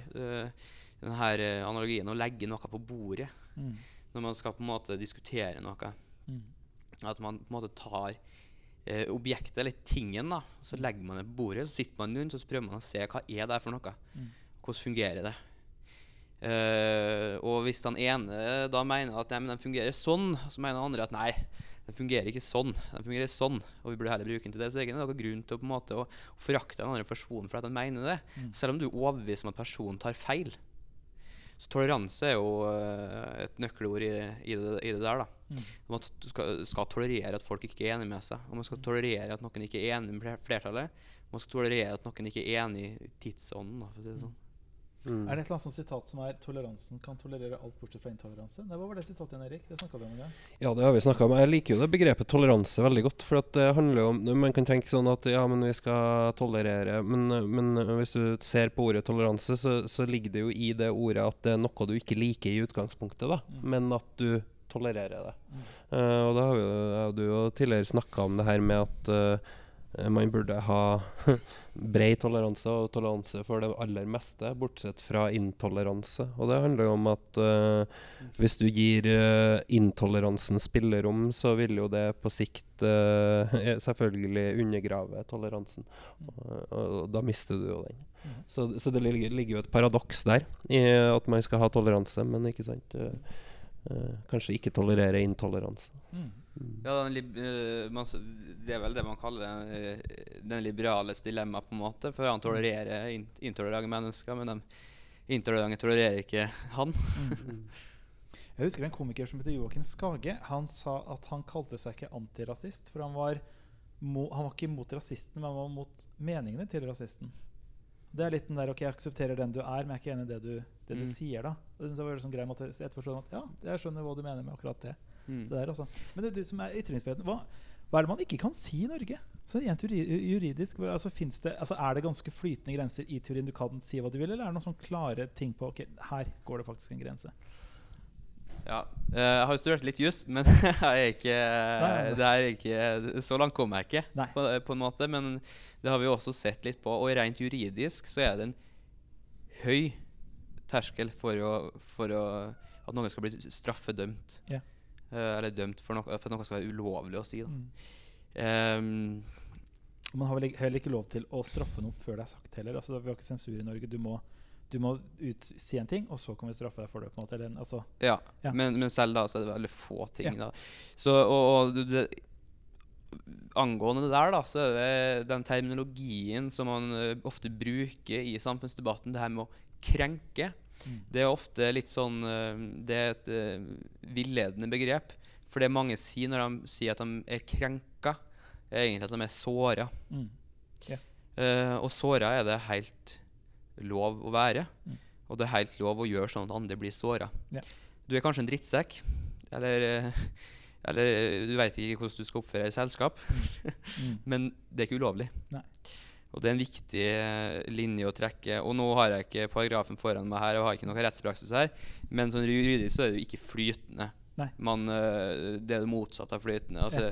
den her eh, analogien å legge noe på bordet Mm. når man skal på en måte diskutere noe. Mm. At man på en måte tar objektet, eller tingen, da, så legger man det på bordet. Så sitter man rundt så prøver man å se hva er det er for noe. Hvordan fungerer det? Eh, og hvis den ene da mener at nei, men den fungerer sånn, så mener den andre at nei, Den fungerer ikke sånn. Den fungerer sånn, og vi burde heller bruke den til det. Så det er ikke noen grunn til å, på en måte, å forakte den andre personen for at den mener det. Mm. Selv om du er overbevist om at personen tar feil. Så toleranse er jo uh, et nøkkelord i, i, det, i det der. da. Mm. Man skal, skal tolerere at folk ikke er enig med seg. Og man skal tolerere at noen ikke er enig med flertallet. Man skal tolerere at noen ikke er enig i tidsånden. for å si det sånn. Mm. Er det et eller annet sitat som er 'toleransen kan tolerere alt bortsett fra intoleranse'? Nei, hva var det sitatet igjen, Erik? Det snakka vi om en gang. Ja, det har vi snakka om. Jeg liker jo det begrepet toleranse veldig godt. For at det handler jo om Man kan tenke sånn at ja, men vi skal tolerere Men, men hvis du ser på ordet toleranse, så, så ligger det jo i det ordet at det er noe du ikke liker i utgangspunktet, da. Mm. Men at du tolererer det. Mm. Uh, og da har vi jo, du jo tidligere snakka om det her med at eh, man burde ha bred toleranse og toleranse for det aller meste, bortsett fra intoleranse. Og det handler jo om at uh, hvis du gir uh, intoleransen spillerom, så vil jo det på sikt uh, selvfølgelig undergrave toleransen. Og, da mister du jo den. Mm. Så, så det ligger, ligger jo et paradoks der, i at man skal ha toleranse, men ikke sant eh, eh, Kanskje ikke tolerere intoleranse. Mm. Mm. Ja, eh, Det er vel det man kaller den, eh, den liberales dilemma, på en måte. For han tolererer in intolerante mennesker, men de intolerante tolererer ikke han. Mm. Jeg husker en komiker som heter Joakim Skage. Han sa at han kalte seg ikke antirasist, for han var, mo han var ikke mot rasisten, men han var mot meningene til rasisten. Det er litt den der Ok, jeg aksepterer den du er, men jeg er ikke enig i det du, det du Mm. sier, da. Og det var sånn grei måte etterpå at Ja, jeg skjønner hva du mener med akkurat det. Mm. det der, altså. Men det er du som er ytringsfriheten. Hva, hva er det man ikke kan si i Norge? Så rent juridisk, altså, det, altså, Er det ganske flytende grenser i teorien? Du kan si hva du vil, eller er det noen sånn klare ting på Ok, her går det faktisk en grense? Ja, eh, jeg har jo studert litt juss, men jeg er ikke, det er ikke Så langt kom jeg ikke, på, på en måte. Men det har vi jo også sett litt på. Og rent juridisk så er det en høy terskel for, å, for å, at noen skal bli straffedømt. Ja. Eh, eller dømt for noe, for noe skal være ulovlig å si. Ehm, Man har vel heller ikke lov til å straffe noe før det er sagt heller. Altså, vi har ikke sensur i Norge. Du må, du må ut, si en ting, og så kan vi straffe deg for det. på en måte. Eller, altså, Ja, Ja. Men, men selv da så er det veldig få ting. Ja. da. Så, og, og det, angående det der, da, så er det den terminologien som man eh, ofte bruker i samfunnsdebatten, det her med å krenke, Mm. det er ofte litt sånn eh, Det er et eh, villedende begrep. For det mange sier når de sier at de er krenka, er egentlig at de er såra. mm. Eh, og såra er det helt lov å være. Mm. Og det er helt lov å gjøre sånn at andre blir såra. Yeah. Du er kanskje en drittsekk, eller, eh, eller du veit ikke hvordan du skal oppføre deg i selskap, Mm. men det er ikke ulovlig. Nei. Og det er en viktig eh, linje å trekke. Og nå har jeg ikke paragrafen foran meg her, og har ikke noe rettspraksis her, men sånn juridisk så er det jo ikke flytende. Nei. Man, eh, det er det motsatte av flytende. Altså,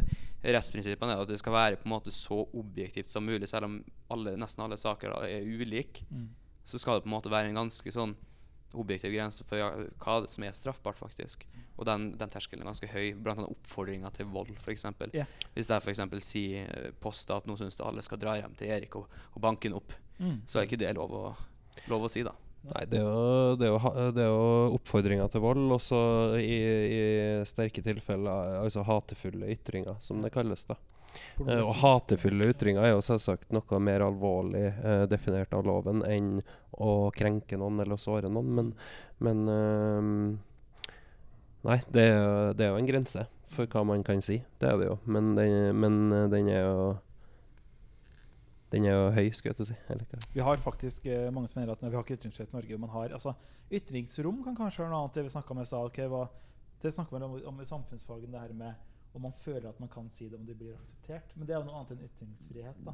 Rettsprinsippene er at det skal være på en måte så objektivt som mulig, selv om alle, nesten alle saker da, er ulike. Mm. Så skal det på en måte være en ganske sånn objektiv grense for ja, hva det som er straffbart, faktisk. Og den, den terskelen er ganske høy, blant annet oppfordringer til vold, f.eks. Yeah. Hvis jeg f.eks. sier posta poster at nå syns alle skal dra hjem til Erik og, og banke han opp, Mm. så er ikke det lov å, lov å si, da. Nei, det er jo, det er jo, det er jo oppfordringer til vold, også i, i sterke tilfeller altså hatefulle ytringer, som det kalles. da. Eh, og hatefulle ytringer er jo selvsagt noe mer alvorlig eh, definert av loven enn å krenke noen eller såre noen, men, men eh, Nei, det er, det er jo en grense for hva man kan si. Det er det jo. Men den, men eh, den er jo Den er jo høy, skulle jeg til å si. Eller? Vi har faktisk eh, mange som mener at vi har ikke ytringsfrihet i Norge. Man har, altså, ytringsrom kan kanskje være noe annet. Det vi snakket om i stad. okay, det snakker man om, om i samfunnsfagen, det her med om man føler at man kan si det, om det blir akseptert. Men det er jo noe annet enn ytringsfrihet. da.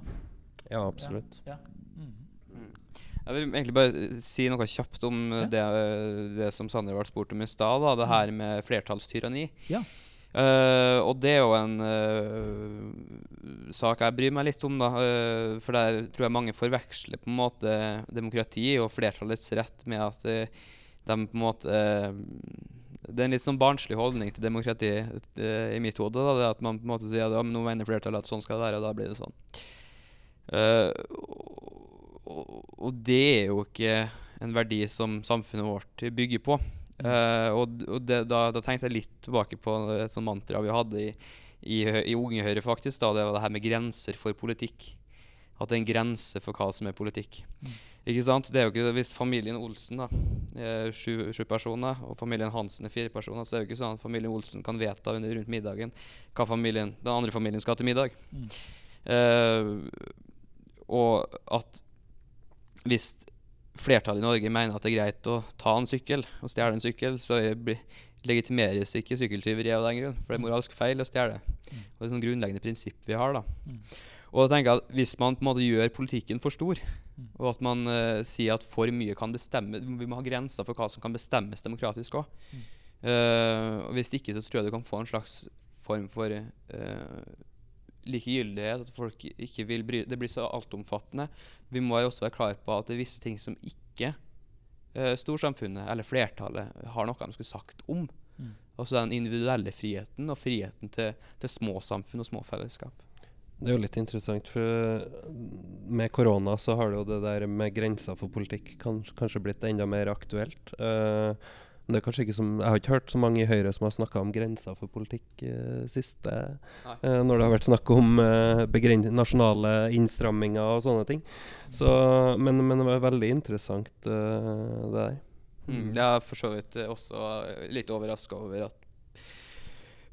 Ja, absolutt. Ja. Mm. Jeg vil egentlig bare eh, si noe kjapt om eh, Ja. det, eh, det som Sander ble spurt om i stad, da, det her med flertallstyranni. Ja. Uh, og det er jo en uh, sak jeg bryr meg litt om, da. Uh, for der tror jeg mange forveksler på en måte demokrati og flertallets rett med at de på en måte Det er en litt sånn barnslig holdning til demokrati eh, i mitt hode. Da, det at man på en måte sier at ja, nå mener flertallet at sånn skal det være, og da blir det sånn. Uh, og, og det er jo ikke en verdi som samfunnet vårt bygger på. Uh, og og det, da, da tenkte jeg litt tilbake på et sånt mantra vi hadde i, i, i Unge Høyre, faktisk. da, Det var det her med grenser for politikk. At det er en grense for hva som er politikk. Ikke sant? Det er jo ikke, Hvis familien Olsen da, er sju, sju personer, og familien Hansen er fire personer, så er det jo ikke sånn at familien Olsen kan vedta under, rundt middagen hva familien, den andre familien skal ha til middag. Mm. Uh, og at hvis flertallet i Norge mener at det er greit å ta en sykkel og stjele en sykkel, så er- legitimeres ikke sykkeltyveri av den grunn. For det er moralsk feil å stjele. Mm. Og det er et sånn grunnleggende prinsipp vi har. da. Mm. Og da tenker jeg at Hvis man på en måte gjør politikken for stor, og at man uh, sier at for mye kan bestemme Vi må ha grenser for hva som kan bestemmes demokratisk òg. Mm. og hvis ikke, så tror jeg du kan få en slags form for uh, likegyldighet. At folk ikke vil bry Det blir så altomfattende. Vi må jo også være klar på at det er visse ting som ikke uh, storsamfunnet eller flertallet har noe de skulle sagt om. Mm. Altså den individuelle friheten og friheten til, til små samfunn og små fellesskap. Det er jo litt interessant, for med korona så har det jo det der med grenser for politikk kans kanskje blitt enda mer aktuelt. Eh, det er kanskje ikke som, Jeg har ikke hørt så mange i Høyre som har snakka om grenser for politikk uh, siste eh, Når det har vært snakk om uh, nasjonale innstramminger og sånne ting. Så, men, men det var veldig interessant, det der. Mm. Jeg er for så vidt også litt overraska over at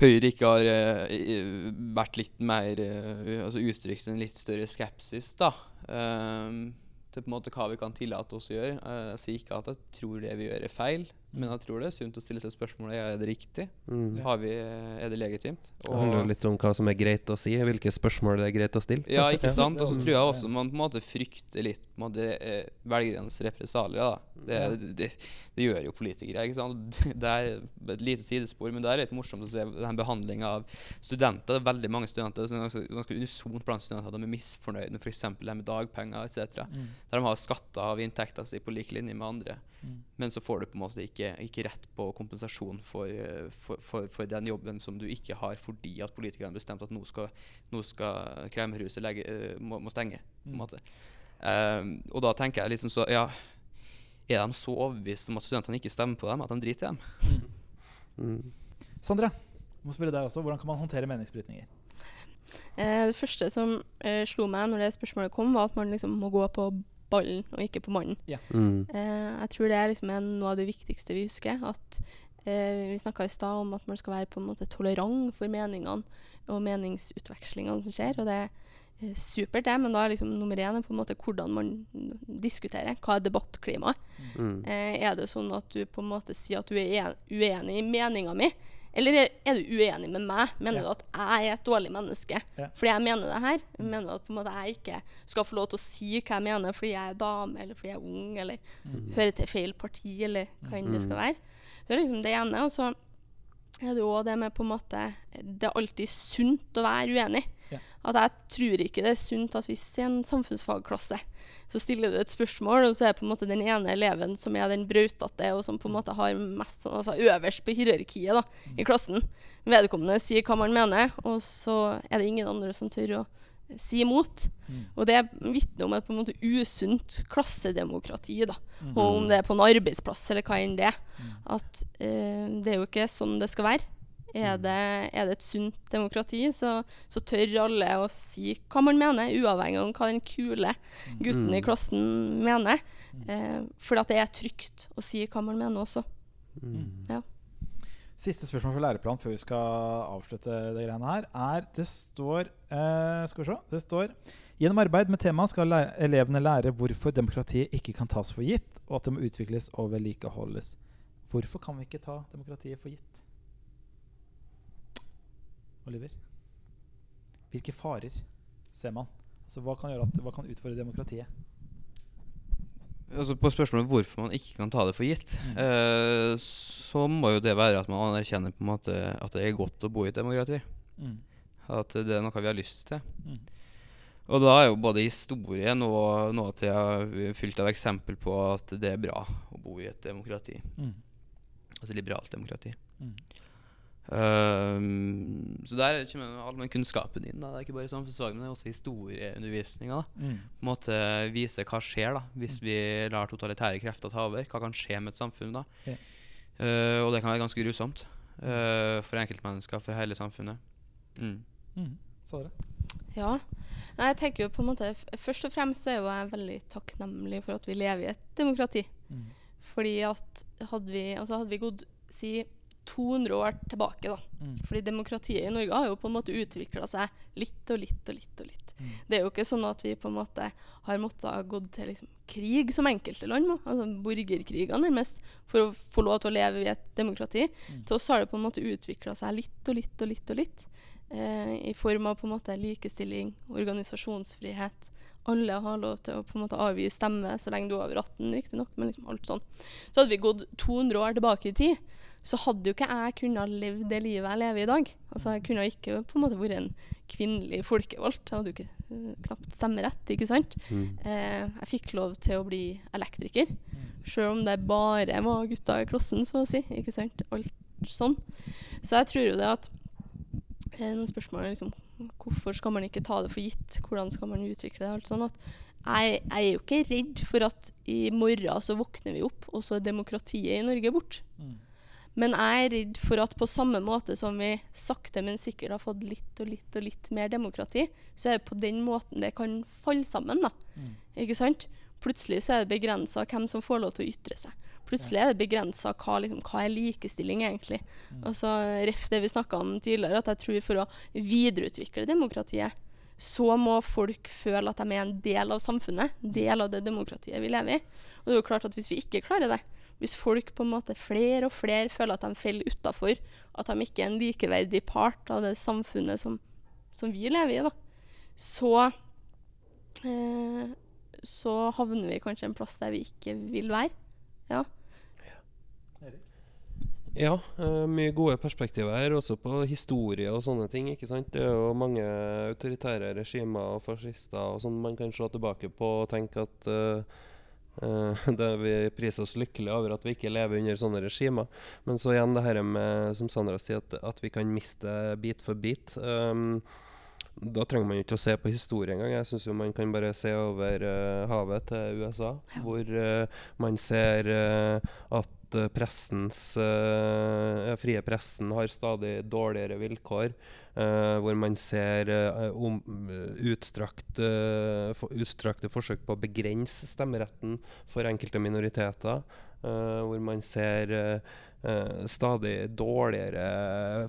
Høyre ikke har eh, vært litt mer eh, Altså uttrykt en litt større skepsis, da. ehm, til på en måte hva vi kan tillate oss å gjøre. Eh, jeg sier ikke at jeg tror det vi gjør, er feil, men jeg tror det er sunt å stille seg spørsmålet er det riktig. Mm. Har vi, er det legitimt? Det handler litt om hva som er greit å si, hvilke spørsmål det er greit å stille. Ja, ikke sant? Og så tror jeg også man på en måte frykter litt på en måte, eh, velgernes represalier. Det, det, det gjør jo politikere. ikke sant? Det er et lite sidespor, men det er litt morsomt å se den behandlinga av studenter. Det er veldig mange studenter som er ganske, ganske unisont blant studenter at de er misfornøyd med f.eks. det med dagpenger etc. Mm. Der de har skatter av inntekta si på lik linje med andre. Mm. Men så får du på en måte ikke, ikke rett på kompensasjon for, eh, for, for, for den jobben som du ikke har fordi at politikerne har bestemt at nå skal, nå skal kremhuset legge, eh, må, må stenge. på en Mm. måte. Ehm, og da tenker jeg liksom så Ja, er de så overbevist om at studentene ikke stemmer på dem, at de driter i dem? Mm. Sandra, jeg må spørre deg også. Hvordan kan man håndtere meningsbrytninger? Eh, det første som eh, slo meg når det spørsmålet kom, var at man liksom må gå på ballen og ikke på mannen. Mm. Eh, jeg tror det er liksom en, noe av det viktigste vi husker. At eh, Vi snakka i stad om at man skal være på en måte tolerant for meningene og meningsutvekslingene som skjer. Og det er supert, det, men da er liksom nummer én er på en måte hvordan man diskuterer. Hva er debattklimaet? Mm. Eh, er det sånn at du på en måte sier at du er uenig i meninga mi? Eller er du uenig med meg? Mener Ja. du at jeg er et dårlig menneske Ja. fordi jeg mener det her? Mener du at på en måte jeg ikke skal få lov til å si hva jeg mener fordi jeg er dame, eller fordi jeg er ung, eller hører til feil parti, eller hva enn det skal være? Så det er liksom det ene. Og så er det jo også det med på en måte Det er alltid sunt å være uenig. Ja. At jeg tror ikke det er sunt at hvis i en samfunnsfagklasse så stiller du et spørsmål, og så er på en måte den ene eleven som er den brautete, og som på en måte har mest sånn, altså øverst på hierarkiet da, i klassen. Vedkommende sier hva man mener, og så er det ingen andre som tør å si imot. Mm. Og det vitner om et på en måte usunt klassedemokrati. da. Mm. Og om det er på en arbeidsplass eller hva enn det Mm. At eh, det er jo ikke sånn det skal være. Er Mm. det, er det et sunt demokrati, så, så tør alle å si hva man mener, uavhengig av hva den kule gutten i Mm. klassen mener. Eh, for at det er trygt å si hva man mener også. Mm. Siste spørsmål for læreplan før vi skal avslutte det greiene her, er Det står eh, Skal vi se. Det står Gjennom arbeid med temaet skal lære, elevene lære hvorfor demokratiet ikke kan tas for gitt, og at det må utvikles og vedlikeholdes. Hvorfor kan vi ikke ta demokratiet for gitt? Oliver? Hvilke farer ser man? Altså, hva, kan at, hva kan utfordre demokratiet? Altså På spørsmålet hvorfor man ikke kan ta det for gitt, Mm. eh, så må jo det være at man anerkjenner på en måte at det er godt å bo i et demokrati. Mm. At det er noe vi har lyst til. Mm. Og da er jo både historien og nåtida fylt av eksempel på at det er bra å bo i et demokrati. Mm. Altså liberalt demokrati. Mm. Ehm, så der kommer allmennkunnskapen inn. Da. Det er ikke bare samfunnsfag, men det er også historieundervisninga. Mm. På en måte vise hva skjer da hvis vi lar totalitære krefter ta over. Hva kan skje med et samfunn da? Ja. Uh, og det kan være ganske grusomt uh, for enkeltmennesker, for hele samfunnet. Mm. Mm. Sa? Ja. Nei, jeg tenker jo på en måte Først og fremst så er jo jeg veldig takknemlig for at vi lever i et demokrati. Mm. Fordi at hadde vi, altså hadde vi gått si 200 år tilbake, da. Mm. Fordi demokratiet i Norge har jo på en måte utvikla seg litt og litt og litt. og litt. Mm. Det er jo ikke sånn at vi på en måte har måttet gått til liksom krig som enkelte land må. Altså borgerkriger nærmest. For å få lov til å leve i et demokrati. Mm. Til oss har det på en måte utvikla seg litt og litt og litt. og litt. Eh, I form av på en måte likestilling, organisasjonsfrihet. Alle har lov til å på en måte avgi stemme så lenge du er over 18, riktignok. Men liksom alt sånn. Så hadde vi gått 200 år tilbake i tid, så hadde jo ikke jeg kunnet leve det livet jeg lever i i dag. Altså Jeg kunne ikke på en måte vært en kvinnelig folkevalgt. Jeg hadde jo ikke eh, knapt stemmerett, ikke sant. Mm. Eh, jeg fikk lov til å bli elektriker, Mm. sjøl om det bare var gutter i klassen, så å si. Ikke sant? Alt sånn. Så jeg tror jo det at eh, Noen spørsmål er liksom Hvorfor skal man ikke ta det for gitt? Hvordan skal man utvikle det? Alt sånn at jeg, jeg er jo ikke redd for at i morgen så våkner vi opp, og så er demokratiet i Norge borte. Mm. Men jeg er redd for at på samme måte som vi sakte, men sikkert har fått litt og litt og litt mer demokrati, så er det på den måten det kan falle sammen. da. Mm. Ikke sant? Plutselig så er det begrensa hvem som får lov til å ytre seg. Plutselig er det begrensa hva, liksom, hva er likestilling egentlig. Mm. Altså, Ref det vi snakka om tidligere, at jeg tror for å videreutvikle demokratiet, så må folk føle at de er en del av samfunnet, del av det demokratiet vi lever i. Og det er jo klart at hvis vi ikke klarer det, hvis folk på en måte flere og flere føler at de faller utafor, at de ikke er en likeverdig part av det samfunnet som, som vi lever i, da, så eh, så havner vi kanskje en plass der vi ikke vil være. Ja. Ja, eh, mye gode perspektiver her, også på historie og sånne ting. ikke sant? Det er jo mange autoritære regimer og fascister og sånn man kan se tilbake på og tenke at eh, eh, det Vi priser oss lykkelige over at vi ikke lever under sånne regimer. Men så igjen det her med, som Sandra sier, at, at vi kan miste bit for bit. Um, da trenger man jo ikke å se på historie engang. Jeg syns man kan bare se over uh, havet til USA, hvor uh, man ser uh, at eh, pressens eh, frie pressen har stadig dårligere vilkår. eh, hvor man ser eh, um, utstrakt, eh, for, utstrakte forsøk på å begrense stemmeretten for enkelte minoriteter. hvor man ser stadig dårligere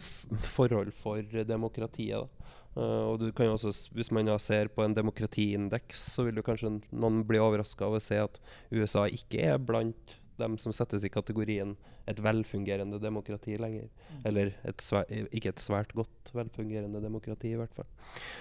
forhold for demokratiet. Eh, og du kan jo også, Hvis man da ser på en demokratiindeks, så vil jo kanskje noen bli overraska over å se at USA ikke er blant dem som settes i kategorien et velfungerende demokrati lenger. Eller et svært, ikke et svært godt velfungerende demokrati, i hvert fall.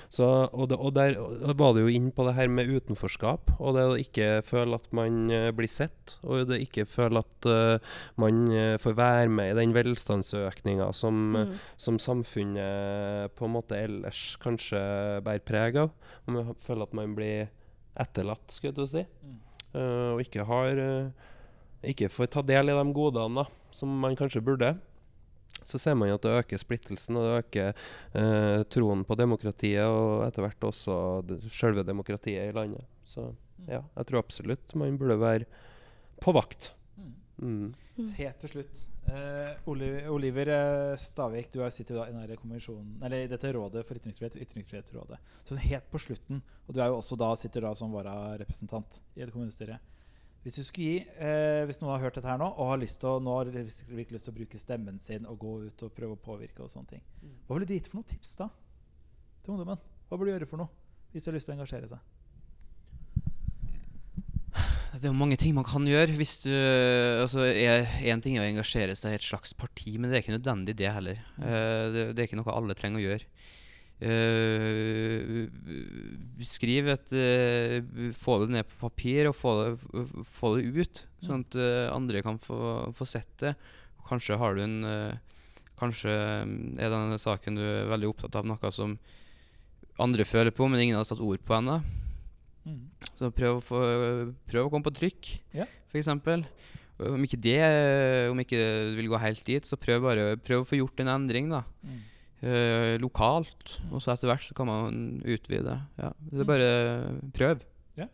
Så, og, det, og der var det jo inn på det her med utenforskap, og det å ikke føle at man eh, blir sett, og det ikke føle at uh, man eh, får være med i den velstandsøkninga som, Mm. som samfunnet på en måte ellers kanskje bærer preg av. Man føler at man blir etterlatt, skulle jeg til å si. Mm. Eh, og ikke har eh, Ikke får ta del i de godene da, som man kanskje burde. Så ser man at det øker splittelsen, og det øker eh, troen på demokratiet, og etter hvert også det, selve demokratiet i landet. Så ja, jeg tror absolutt man burde være på vakt. Mm. Mm. Mm. Helt til slutt. Eh, Oli- Oliver eh, Stavik, du har sittet i denne eller i dette rådet for ytringsfrihet, Ytringsfrihetsrådet. Så helt på slutten, og du er jo også da sitter da som vararepresentant i et kommunestyre. Hvis du skulle gi, eh, hvis noen har hørt dette her nå og har lyst til å, nå har virkelig lyst til å bruke stemmen sin og gå ut og prøve å påvirke og sånne ting, hva ville du gitt for noen tips da til ungdommen? Hva burde du gjøre for noe hvis de har lyst til å engasjere seg? Det er jo mange ting man kan gjøre. hvis du, altså Én ting er å engasjere seg i et slags parti, men det er ikke nødvendig det heller. Eh, det, det er ikke noe alle trenger å gjøre. Eh, skriv et uh, Få det ned på papir og få det, få det ut, sånn at eh, andre kan få, få sett det. Kanskje har du en Kanskje er denne saken du er veldig opptatt av noe som andre føler på, men ingen har satt ord på ennå. Mm. Så prøv å, få, prøv å komme på trykk, yeah. eksempel. Om ikke det Om ikke du vil gå helt dit, så prøv bare prøv å få gjort en endring, da. Mm. Eh, lokalt. Og så etter hvert så kan man utvide. Ja. Det er Mm. bare prøv. Ja.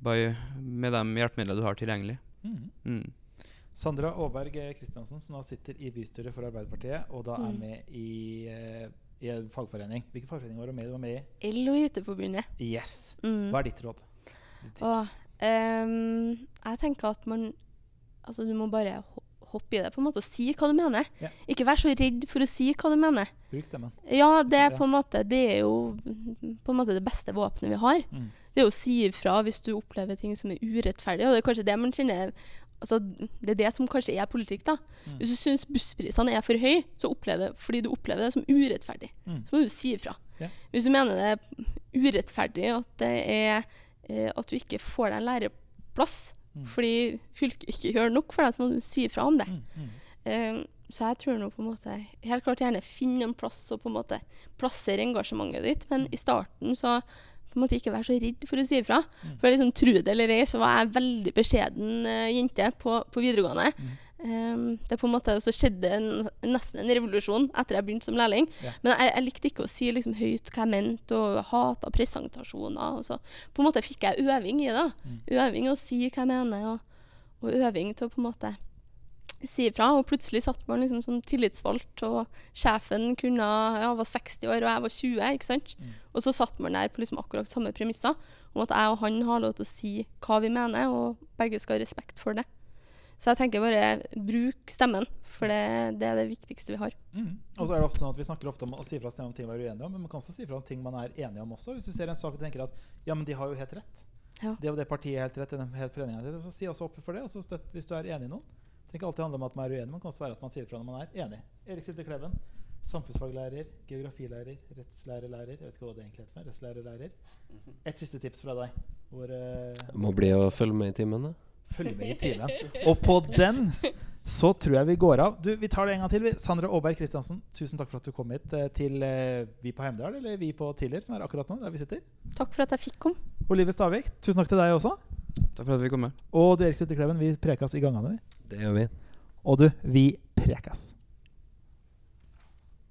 bare med de hjelpemidlene du har tilgjengelig. Mm. Mm. Sandra Aaberg Kristiansen, som da sitter i bystyret for Arbeiderpartiet, og da er Mm. med i, eh, i en fagforening. Hvilken fagforening var du med i? Du var med El og IT-forbundet. Yes. Mm. Hva er ditt råd? Ditt Og, tips? ehm, jeg tenker at man Altså, du må bare ho- hoppe i det på en måte og si hva du mener. Ja. Ikke vær så redd for å si hva du mener. Bruk stemmen. Ja, det er på en måte Det er jo på en måte det beste våpenet vi har. Mm. Det er å si ifra hvis du opplever ting som er urettferdig. Og det er kanskje det man kjenner Altså, det er det som kanskje er politikk, da. Mm. Hvis du syns bussprisene er for høye, så opplever, fordi du opplever det som urettferdig, Mm. så må du si ifra. Ja. Hvis du mener det er urettferdig at det er eh, at du ikke får deg en læreplass Mm. fordi fylket ikke gjør nok for deg, så må du si ifra om det. Mm. Mm. Eh, så jeg tror nå på en måte Helt klart gjerne finne en plass og på en måte plassere engasjementet ditt, men i starten så på en måte ikke være så redd for å si ifra. Mm. For liksom, tro det eller ei, så var jeg veldig beskjeden uh, jente på, på videregående. Eh, det på en måte, også skjedde en, nesten en revolusjon etter jeg begynte som lærling. Ja. Men jeg, jeg likte ikke å si liksom, høyt hva jeg mente, og hata presentasjoner. Og så på en måte fikk jeg øving i det. Mm. Øving å si hva jeg mener, og, og øving til å på en måte si ifra. Og plutselig satt man liksom som tillitsvalgt, og sjefen kunne, ja, var 60 år, og jeg var 20. ikke sant? Mm. Og så satt man der på liksom akkurat samme premisser, om at jeg og han har lov til å si hva vi mener, og begge skal ha respekt for det. Så jeg tenker bare bruk stemmen, for det, det er det viktigste vi har. Mm. Og så er det ofte sånn at Vi snakker ofte om å si fra om ting man er uenige om, men man kan også si fra om ting man er enige om også. Hvis du ser en sak og tenker at ja, men de har jo helt rett. Ja. Det og det partiet er helt rett, den helt foreningen er rett. Så si også opp for det, og så støtt hvis du er enig i noen. Det trenger ikke alltid handle om at man er uenig, men det kan også være at man sier fra når man er enig. Erik Sylte Kleven, samfunnsfaglærer, geografilærer, rettslærerlærer. Jeg vet ikke hva det egentlig heter. Rettslærerlærer. Et siste tips fra deg. Hvor uh, Må bli å følge med i timen, da. Følge med i timen. Og på den så tror jeg vi går av. Du, Vi tar det en gang til. Sandra Aaberg Kristiansen, tusen takk for at du kom hit eh, til eh, Vi på Heimdal, eller Vi på Tiller, som er akkurat nå, der vi sitter. Takk for at jeg fikk komme. Olive Stavik, tusen takk til deg også. Takk for at vi kom med. Og du Erik Sylte Kleven, vi prekas i gangene, vi. Det gjør vi. Og du, vi prekas.